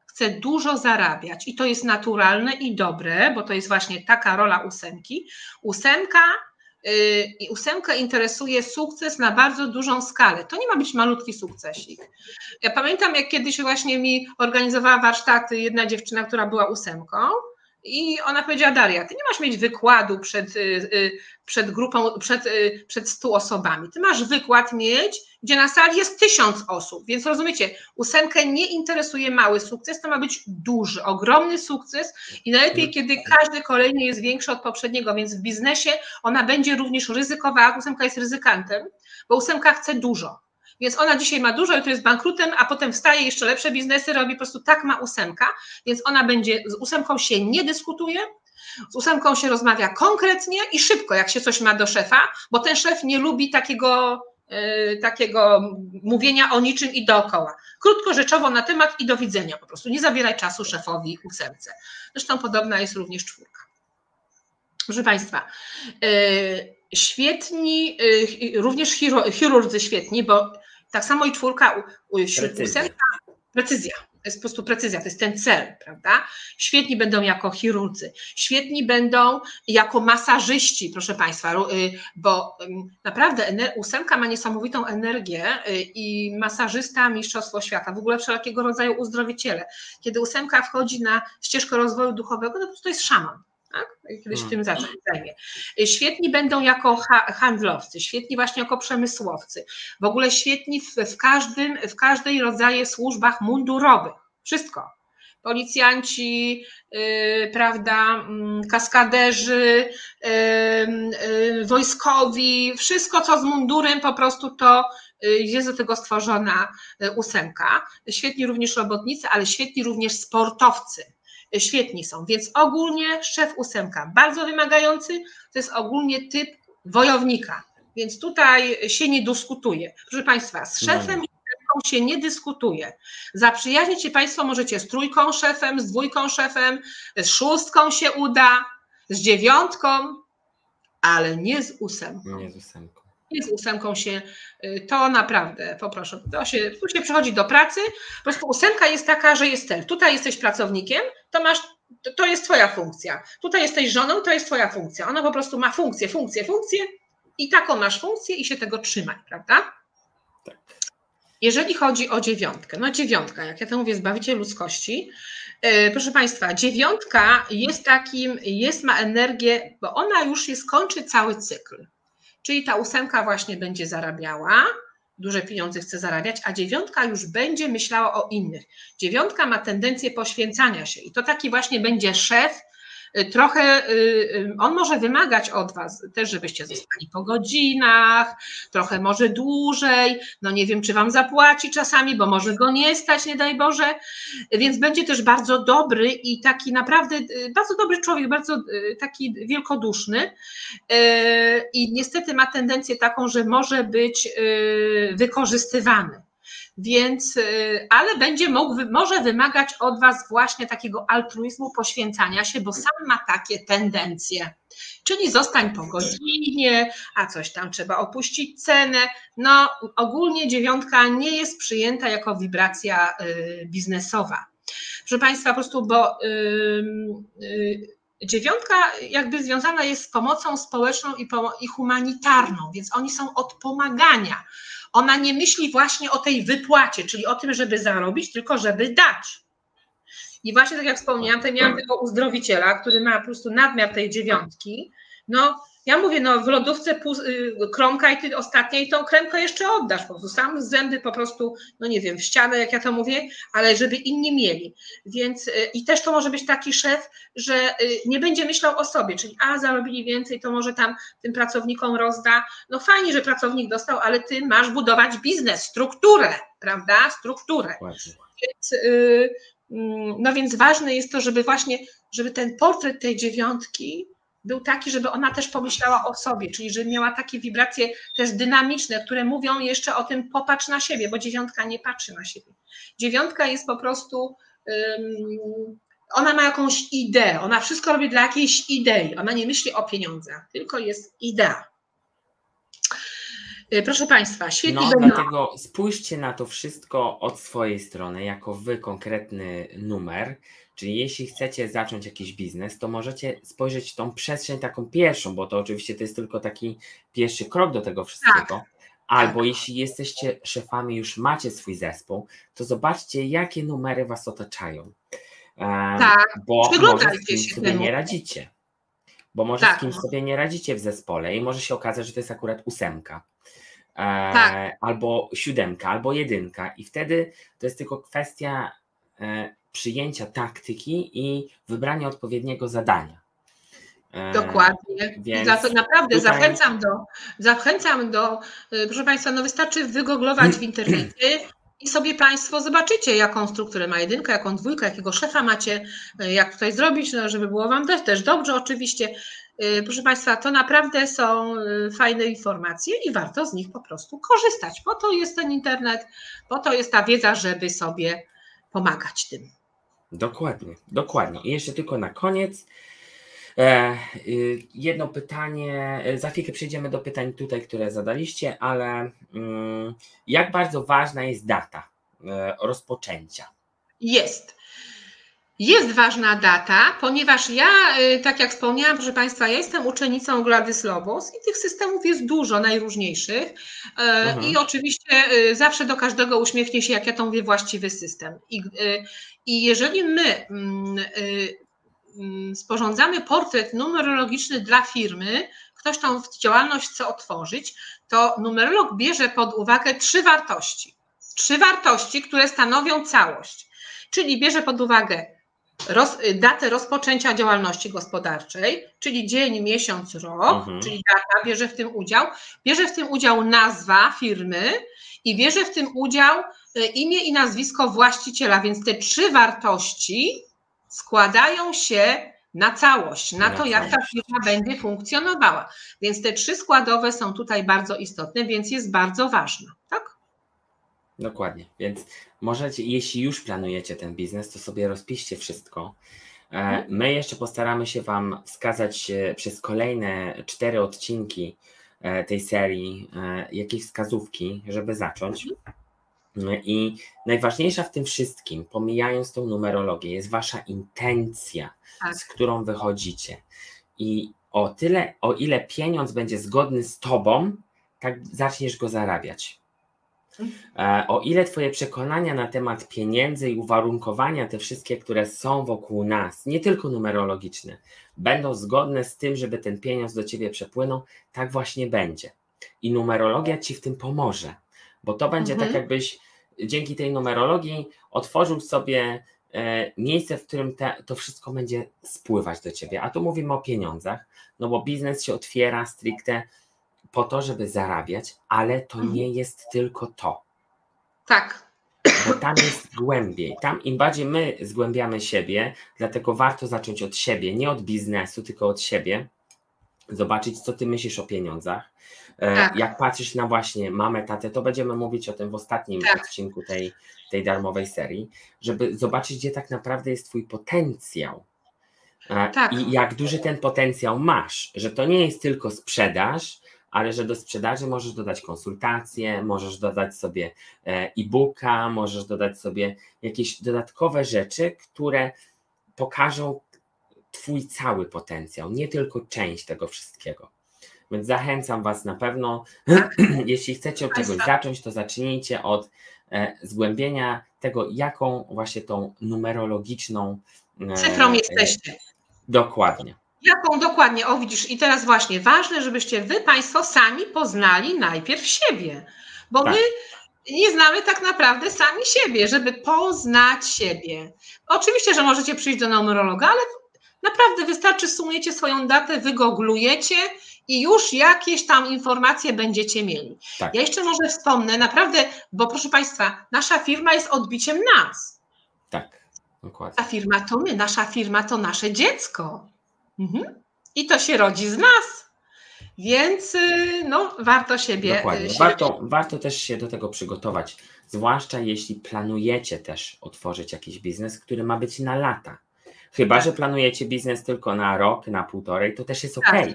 chce dużo zarabiać i to jest naturalne i dobre, bo to jest właśnie taka rola ósemki. Ósemka i ósemkę interesuje sukces na bardzo dużą skalę. To nie ma być malutki sukcesik. Ja pamiętam, jak kiedyś właśnie mi organizowała warsztaty jedna dziewczyna, która była ósemką i ona powiedziała, Daria, ty nie masz mieć wykładu przed, y, y, przed grupą, przed, przed stu osobami. Ty masz wykład mieć, gdzie na sali jest tysiąc osób. Więc rozumiecie, ósemkę nie interesuje mały sukces, to ma być duży, ogromny sukces i najlepiej, kiedy każdy kolejny jest większy od poprzedniego, więc w biznesie ona będzie również ryzykowała. Ósemka jest ryzykantem, bo ósemka chce dużo. Więc ona dzisiaj ma dużo to jest bankrutem, a potem wstaje, jeszcze lepsze biznesy robi, po prostu tak ma ósemka, więc ona będzie, z ósemką się nie dyskutuje, z ósemką się rozmawia konkretnie i szybko, jak się coś ma do szefa, bo ten szef nie lubi takiego, yy, takiego mówienia o niczym i dookoła. Krótko, rzeczowo na temat i do widzenia po prostu. Nie zabieraj czasu szefowi ósemce. Zresztą podobna jest również czwórka. Proszę Państwa, yy, świetni, yy, również chirurdzy świetni, bo tak samo i czwórka, ósemka, precyzja. To jest po prostu precyzja, to jest ten cel, prawda? Świetni będą jako chirurdzy, świetni będą jako masażyści, proszę Państwa, y, bo naprawdę ósemka ma niesamowitą energię y, i masażysta Mistrzostwo Świata, w ogóle wszelkiego rodzaju uzdrowiciele. Kiedy ósemka wchodzi na ścieżkę rozwoju duchowego, to po prostu jest szaman tak? Kiedyś hmm. tym zajmie. Świetni będą jako handlowcy, świetni właśnie jako przemysłowcy, w ogóle świetni w, w każdym, w każdej rodzaju służbach mundurowych. Wszystko. Policjanci, yy, prawda, yy, kaskaderzy, yy, yy, wojskowi, wszystko co z mundurem, po prostu to y, jest do tego stworzona y, ósemka. Świetni również robotnicy, ale świetni również sportowcy świetni są. Więc ogólnie szef ósemka, bardzo wymagający, to jest ogólnie typ wojownika. Więc tutaj się nie dyskutuje. Proszę Państwa, z szefem i ósemką się nie dyskutuje. Zaprzyjaźnić się Państwo możecie z trójką szefem, z dwójką szefem, z szóstką się uda, z dziewiątką, ale nie z ósemką. Nie z ósemką i z ósemką się, y, to naprawdę, poproszę, to się, tu się przychodzi do pracy, po prostu ósemka jest taka, że jest cel. Tutaj jesteś pracownikiem, to masz, to jest twoja funkcja. Tutaj jesteś żoną, to jest twoja funkcja. Ona po prostu ma funkcję, funkcję, funkcję i taką masz funkcję i się tego trzymaj, prawda? Tak. Jeżeli chodzi o dziewiątkę, no dziewiątka, jak ja to mówię, zbawicie ludzkości, y, Proszę Państwa, dziewiątka jest takim, jest, ma energię, bo ona już jest, kończy cały cykl. Czyli ta ósemka właśnie będzie zarabiała, duże pieniądze chce zarabiać, a dziewiątka już będzie myślała o innych. Dziewiątka ma tendencję poświęcania się i to taki właśnie będzie szef, trochę y, y, on może wymagać od Was też, żebyście zostali po godzinach, trochę może dłużej, no nie wiem, czy Wam zapłaci czasami, bo może go nie stać, nie daj Boże, więc będzie też bardzo dobry i taki naprawdę bardzo dobry człowiek, bardzo taki wielkoduszny. I niestety ma tendencję taką, że może być wykorzystywany więc, y, ale będzie mógł, może wymagać od Was właśnie takiego altruizmu, poświęcania się, bo sam ma takie tendencje. Czyli zostań po godzinie, a coś tam trzeba opuścić cenę. No, ogólnie dziewiątka nie jest przyjęta jako wibracja y, biznesowa. Proszę Państwa, po prostu, bo yy, dziewiątka jakby związana jest z pomocą społeczną i, i humanitarną, więc oni są od pomagania ona nie myśli właśnie o tej wypłacie, czyli o tym, żeby zarobić, tylko żeby dać. I właśnie tak jak wspomniałam, to miałam tego uzdrowiciela, który ma po prostu nadmiar tej dziewiątki. No, Ja mówię, no w lodówce pół, y, kromka i ty ostatniej tą kremkę jeszcze oddasz, po prostu sam zęby po prostu, no nie wiem, w ścianę, jak ja to mówię, ale żeby inni mieli. Więc y, i też to może być taki szef, że y, nie będzie myślał o sobie, czyli a zarobili więcej, to może tam tym pracownikom rozda. No fajnie, że pracownik dostał, ale ty masz budować biznes, strukturę, prawda? Strukturę. Więc, mm, no więc ważne jest to, żeby właśnie, żeby ten portret tej dziewiątki był taki, żeby ona też pomyślała o sobie, czyli żeby miała takie wibracje też dynamiczne, które mówią jeszcze o tym popatrz na siebie, bo dziewiątka nie patrzy na siebie. Dziewiątka jest po prostu, um, ona ma jakąś ideę, ona wszystko robi dla jakiejś idei, ona nie myśli o pieniądzach, tylko jest idea. Y, proszę Państwa, świetnie. No, będą... dlatego spójrzcie na to wszystko od swojej strony, jako Wy konkretny numer, Czyli jeśli chcecie zacząć jakiś biznes, to możecie spojrzeć tą przestrzeń taką pierwszą, bo to oczywiście to jest tylko taki pierwszy krok do tego wszystkiego. Tak. Albo tak. jeśli jesteście szefami, już macie swój zespół, to zobaczcie, jakie numery was otaczają. Tak, bo może z kimś sobie nie radzicie. Bo może tak. z kimś sobie nie radzicie w zespole i może się okazać, że to jest akurat ósemka. E, tak. Albo siódemka, albo jedynka. I wtedy to jest tylko kwestia e, przyjęcia taktyki i wybrania odpowiedniego zadania. E, Dokładnie. Więc Za to naprawdę tutaj... zachęcam do, zachęcam do, e, proszę Państwa, no wystarczy wygooglować w internecie i sobie Państwo zobaczycie, jaką strukturę ma jedynka, jaką dwójkę, jakiego szefa macie, e, jak tutaj zrobić, no, żeby było Wam też, też dobrze oczywiście. Proszę Państwa, to naprawdę są fajne informacje i warto z nich po prostu korzystać. Po to jest ten internet, po to jest ta wiedza, żeby sobie pomagać tym. Dokładnie, dokładnie. I jeszcze tylko na koniec. E, y, jedno pytanie, za chwilkę przejdziemy do pytań tutaj, które zadaliście, ale mm, jak bardzo ważna jest data e, rozpoczęcia? Jest. Jest ważna data, ponieważ ja, tak jak wspomniałam, proszę Państwa, ja jestem uczennicą Gladys Lobos i tych systemów jest dużo, najróżniejszych. Mhm. I oczywiście zawsze do każdego uśmiechnie się, jak ja to mówię, właściwy system. I, i jeżeli my mm, y, mm, sporządzamy portret numerologiczny dla firmy, ktoś tą działalność chce otworzyć, to numerolog bierze pod uwagę trzy wartości. Trzy wartości, które stanowią całość. Czyli bierze pod uwagę roz, datę rozpoczęcia działalności gospodarczej, czyli dzień, miesiąc, rok, mhm. czyli data, bierze w tym udział, bierze w tym udział nazwa firmy i bierze w tym udział E, imię i nazwisko właściciela, więc te trzy wartości składają się na całość, na to, jak ta firma będzie funkcjonowała. Więc te trzy składowe są tutaj bardzo istotne, więc jest bardzo ważna, tak? Dokładnie. Więc możecie, jeśli już planujecie ten biznes, to sobie rozpiszcie wszystko. E, mhm. My jeszcze postaramy się Wam wskazać e, przez kolejne cztery odcinki tej serii jakieś wskazówki, żeby zacząć. Mhm. I najważniejsza w tym wszystkim, pomijając tą numerologię, jest wasza intencja, tak. z którą wychodzicie. I o tyle, o ile pieniądz będzie zgodny z tobą, tak zaczniesz go zarabiać. E, o ile Twoje przekonania na temat pieniędzy i uwarunkowania, te wszystkie, które są wokół nas, nie tylko numerologiczne, będą zgodne z tym, żeby ten pieniądz do Ciebie przepłynął, tak właśnie będzie. I numerologia Ci w tym pomoże, bo to będzie tak, mhm. tak, jakbyś dzięki tej numerologii otworzył sobie e, miejsce, w którym te, to wszystko będzie spływać do ciebie. A tu mówimy o pieniądzach, no bo biznes się otwiera stricte po to, żeby zarabiać, ale to mhm. nie jest tylko to. Tak. Bo tam jest głębiej. Tam im bardziej my zgłębiamy siebie, dlatego warto zacząć od siebie, nie od biznesu, tylko od siebie. Zobaczyć, co ty myślisz o pieniądzach, E, tak. Jak patrzysz na właśnie mamę, tatę, to będziemy mówić o tym w ostatnim tak. odcinku tej, tej darmowej serii, żeby zobaczyć, gdzie tak naprawdę jest Twój potencjał. E, tak. I jak duży ten potencjał masz, że to nie jest tylko sprzedaż, ale że do sprzedaży możesz dodać konsultacje, możesz dodać sobie e, e-booka, możesz dodać sobie jakieś dodatkowe rzeczy, które pokażą Twój cały potencjał, nie tylko część tego wszystkiego. Więc zachęcam Was na pewno, jeśli chcecie od czegoś zacząć, to zacznijcie od e, zgłębienia tego, jaką właśnie tą numerologiczną e, cyfrą jesteście. Dokładnie, Jaką dokładnie, o widzisz, i teraz właśnie ważne, żebyście wy Państwo sami poznali najpierw siebie, bo tak. my nie znamy tak naprawdę sami siebie, żeby poznać siebie. Oczywiście, że możecie przyjść do numerologa, ale naprawdę wystarczy, sumujecie swoją datę, wygooglujecie i już jakieś tam informacje będziecie mieli. Tak. Ja jeszcze może wspomnę, naprawdę, bo proszę Państwa, nasza firma jest odbiciem nas. Tak, dokładnie. Ta firma to my, nasza firma to nasze dziecko. Mhm. I to się rodzi z nas. Więc y, no, warto siebie. Dokładnie. Siebie... Warto, warto też się do tego przygotować, zwłaszcza jeśli planujecie też otworzyć jakiś biznes, który ma być na lata. Chyba, tak. że planujecie biznes tylko na rok, na półtorej, to też jest ok, tak.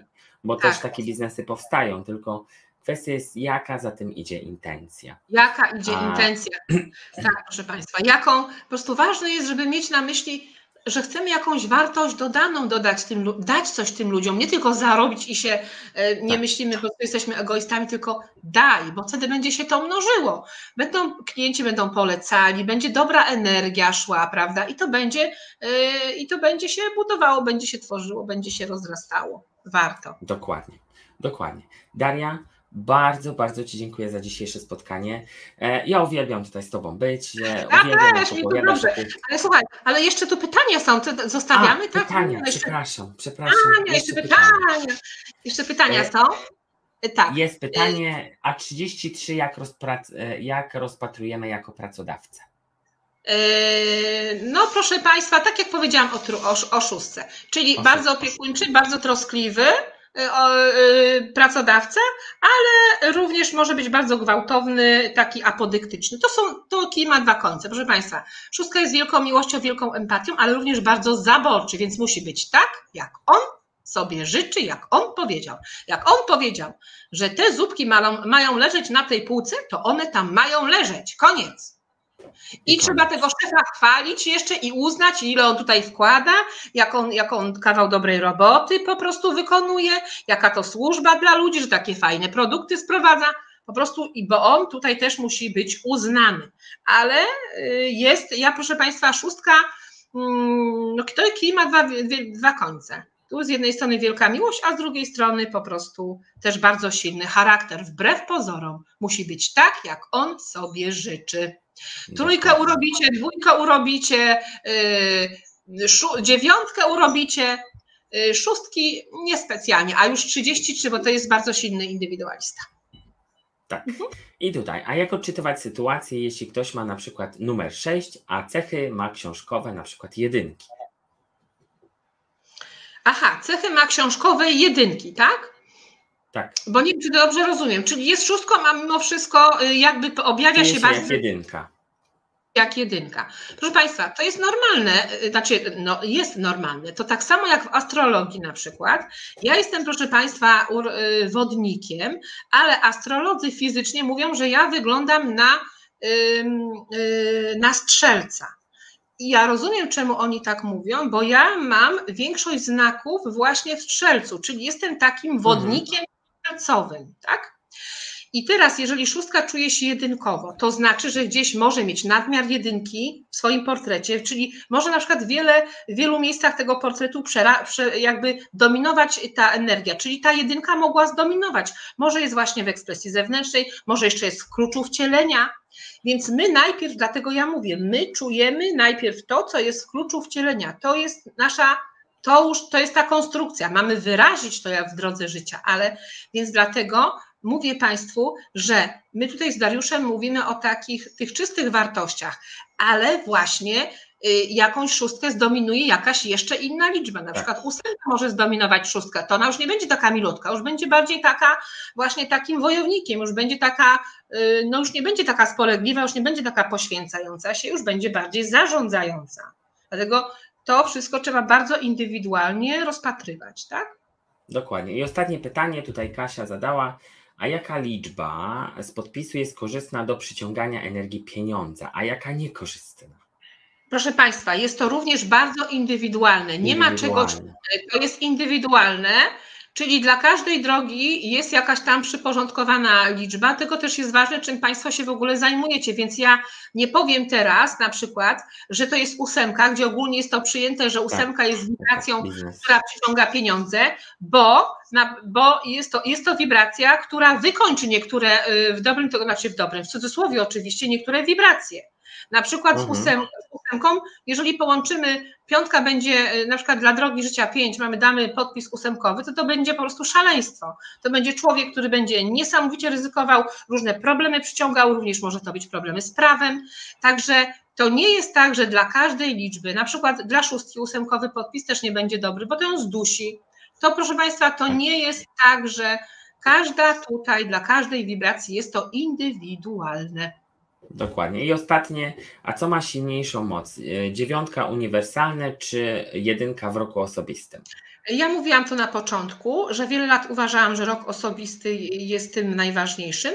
bo tak. też takie biznesy powstają, tylko kwestia jest, jaka za tym idzie intencja. Jaka idzie A... intencja? Tak, proszę Państwa. Jaką, po prostu ważne jest, żeby mieć na myśli, że chcemy jakąś wartość dodaną dodać tym, dać coś tym ludziom, nie tylko zarobić i się e, nie tak. myślimy, po prostu jesteśmy egoistami, tylko daj, bo wtedy będzie się to mnożyło. Będą klienci będą polecali, będzie dobra energia szła, prawda? I to będzie e, i to będzie się budowało, będzie się tworzyło, będzie się rozrastało. Warto. Dokładnie. Dokładnie. Daria, bardzo, bardzo Ci dziękuję za dzisiejsze spotkanie. E, ja uwielbiam tutaj z Tobą być. Uwielbiam mi to dobrze. Ale słuchaj, ale jeszcze tu pytania są, to zostawiamy, A, tak? Pytania, jeszcze... przepraszam, przepraszam. A, jeszcze, jeszcze pytania. pytania. Jeszcze pytania e, są. E, tak. Jest pytanie, a 33 jak, rozprac jak rozpatrujemy jako pracodawcę? No, proszę Państwa, tak jak powiedziałam o, o, o szóstce, czyli bardzo opiekuńczy, bardzo troskliwy, Y, y, pracodawcę, ale również może być bardzo gwałtowny, taki apodyktyczny. To są, to kij ma dwa końce, proszę Państwa. Szóstka jest wielką miłością, wielką empatią, ale również bardzo zaborczy, więc musi być tak, jak on sobie życzy, jak on powiedział. Jak on powiedział, że te zupki mają, mają leżeć na tej półce, to one tam mają leżeć. Koniec. I, I trzeba tego szefa chwalić jeszcze i uznać, ile on tutaj wkłada, jak on, jak on kawał dobrej roboty po prostu wykonuje, jaka to służba dla ludzi, że takie fajne produkty sprowadza. Po prostu, bo on tutaj też musi być uznany. Ale y, jest, ja proszę Państwa, szóstka, mm, no kto kij ma dwa, dwa końce. Tu z jednej strony wielka miłość, a z drugiej strony po prostu też bardzo silny charakter. Wbrew pozorom musi być tak, jak on sobie życzy. Trójkę urobicie, dwójkę urobicie, yy, dziewiątkę urobicie, yy, szóstki niespecjalnie, a już 33, bo to jest bardzo silny indywidualista. Tak. Mhm. I tutaj, a jak odczytywać sytuację, jeśli ktoś ma na przykład numer 6, a cechy ma książkowe na przykład jedynki? Aha, cechy ma książkowe jedynki, tak? Tak. Bo nie czy dobrze rozumiem. Czyli jest szóstką, a mimo wszystko y, jakby objawia się bardzo. Jak jedynka. Jak jedynka. Proszę Państwa, to jest normalne, y, znaczy no, jest normalne. To tak samo jak w astrologii na przykład. Ja jestem, proszę Państwa, y, wodnikiem, ale astrolodzy fizycznie mówią, że ja wyglądam na, na strzelca. I ja rozumiem, czemu oni tak mówią, bo ja mam większość znaków właśnie w strzelcu, czyli jestem takim mhm. wodnikiem strzelcowym, tak? I teraz, jeżeli szóstka czuje się jedynkowo, to znaczy, że gdzieś może mieć nadmiar jedynki w swoim portrecie, czyli może na przykład wiele, w wielu miejscach tego portretu przera, prze, jakby dominować ta energia, czyli ta jedynka mogła zdominować. Może jest właśnie w ekspresji zewnętrznej, może jeszcze jest w kluczu wcielenia, więc my najpierw, dlatego ja mówię, my czujemy najpierw to, co jest w kluczu wcielenia. To jest nasza, to już, to jest ta konstrukcja. Mamy wyrazić to jak w drodze życia, ale więc dlatego mówię Państwu, że my tutaj z Dariuszem mówimy o takich tych czystych wartościach, ale właśnie y, jakąś szóstkę zdominuje jakaś jeszcze inna liczba. Na tak. przykład ósemka może zdominować szóstkę, to ona już nie będzie taka milutka, już będzie bardziej taka właśnie takim wojownikiem, już będzie taka, y, no już nie będzie taka spolegliwa, już nie będzie taka poświęcająca się, już będzie bardziej zarządzająca. Dlatego to wszystko trzeba bardzo indywidualnie rozpatrywać, tak? Dokładnie. I ostatnie pytanie tutaj Kasia zadała. A jaka liczba z podpisu jest korzystna do przyciągania energii pieniądza, a jaka niekorzystna? Proszę Państwa, jest to również bardzo indywidualne. Nie ma czegoś, to jest indywidualne. Czyli dla każdej drogi jest jakaś tam przyporządkowana liczba, tylko też jest ważne, czym Państwo się w ogóle zajmujecie, więc ja nie powiem teraz na przykład, że to jest ósemka, gdzie ogólnie jest to przyjęte, że ósemka tak, jest wibracją, która przyciąga pieniądze, bo, bo jest, to, jest to wibracja, która wykończy niektóre, y, w dobrym, to znaczy w dobrym, w cudzysłowie oczywiście, niektóre wibracje. Na przykład mhm. z, ósem, z ósemką, jeżeli połączymy, piątka będzie y, na przykład dla drogi życia 5, mamy damy podpis ósemkowy, to to będzie po prostu szaleństwo. To będzie człowiek, który będzie niesamowicie ryzykował, różne problemy przyciągał, również może to być problemy z prawem. Także to nie jest tak, że dla każdej liczby, na przykład dla szóstki ósemkowy podpis też nie będzie dobry, bo to ją zdusi. To proszę Państwa, to nie jest tak, że każda tutaj, dla każdej wibracji jest to indywidualne. Dokładnie. I ostatnie, a co ma silniejszą moc? E, dziewiątka uniwersalne czy jedynka w roku osobistym? Ja mówiłam to na początku, że wiele lat uważałam, że rok osobisty jest tym najważniejszym.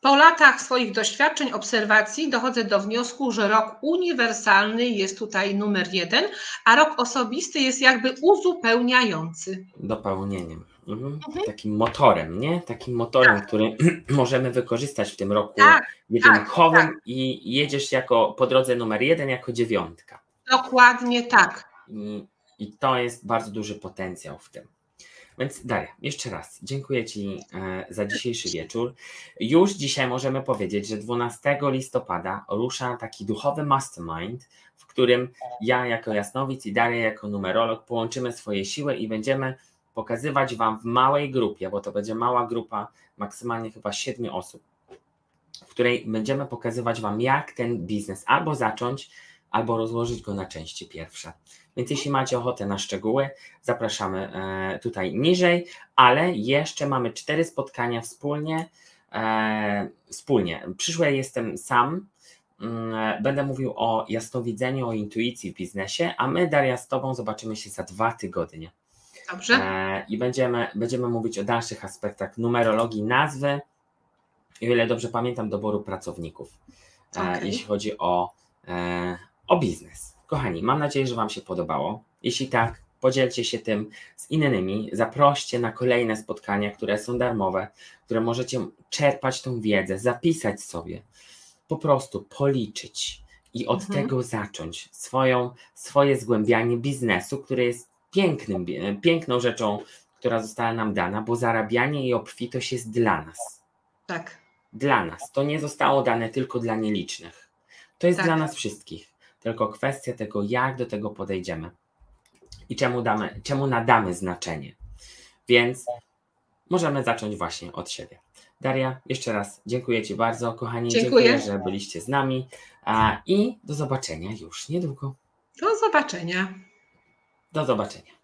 Po latach swoich doświadczeń, obserwacji dochodzę do wniosku, że rok uniwersalny jest tutaj numer jeden, a rok osobisty jest jakby uzupełniający. Dopełnieniem. Mhm. Mhm. Takim motorem, nie? Takim motorem, tak. który możemy wykorzystać w tym roku tak, jedynkowym tak, tak. i jedziesz jako po drodze numer jeden jako dziewiątka. Dokładnie tak. I, I to jest bardzo duży potencjał w tym. Więc Daria, jeszcze raz dziękuję Ci e, za dzisiejszy wieczór. Już dzisiaj możemy powiedzieć, że 12 listopada rusza taki duchowy mastermind, w którym ja jako jasnowic i Daria jako numerolog połączymy swoje siły i będziemy pokazywać Wam w małej grupie, bo to będzie mała grupa, maksymalnie chyba 7 osób, w której będziemy pokazywać Wam, jak ten biznes albo zacząć, albo rozłożyć go na części pierwsze. Więc jeśli macie ochotę na szczegóły, zapraszamy e, tutaj niżej, ale jeszcze mamy cztery spotkania wspólnie. E, wspólnie. Przyszłe jestem sam. Mm, będę mówił o jasnowidzeniu, o intuicji w biznesie, a my, Daria, z Tobą zobaczymy się za dwa tygodnie. Dobrze. E, I będziemy, będziemy mówić o dalszych aspektach numerologii nazwy i o ile dobrze pamiętam, doboru pracowników, okay. jeśli chodzi o, o biznes. Kochani, mam nadzieję, że Wam się podobało. Jeśli tak, podzielcie się tym z innymi, zaproście na kolejne spotkania, które są darmowe, które możecie czerpać tą wiedzę, zapisać sobie, po prostu policzyć i od mhm. tego zacząć swoją, swoje zgłębianie biznesu, które jest pięknym, piękną rzeczą, która została nam dana, bo zarabianie i obfitość jest dla nas. Tak. Dla nas. To nie zostało dane tylko dla nielicznych. To jest tak. dla nas wszystkich tylko kwestia tego, jak do tego podejdziemy i czemu, damy, czemu nadamy znaczenie. Więc możemy zacząć właśnie od siebie. Daria, jeszcze raz dziękuję Ci bardzo, kochani. Dziękuję, dziękuję że byliście z nami i do zobaczenia już niedługo. Do zobaczenia. Do zobaczenia.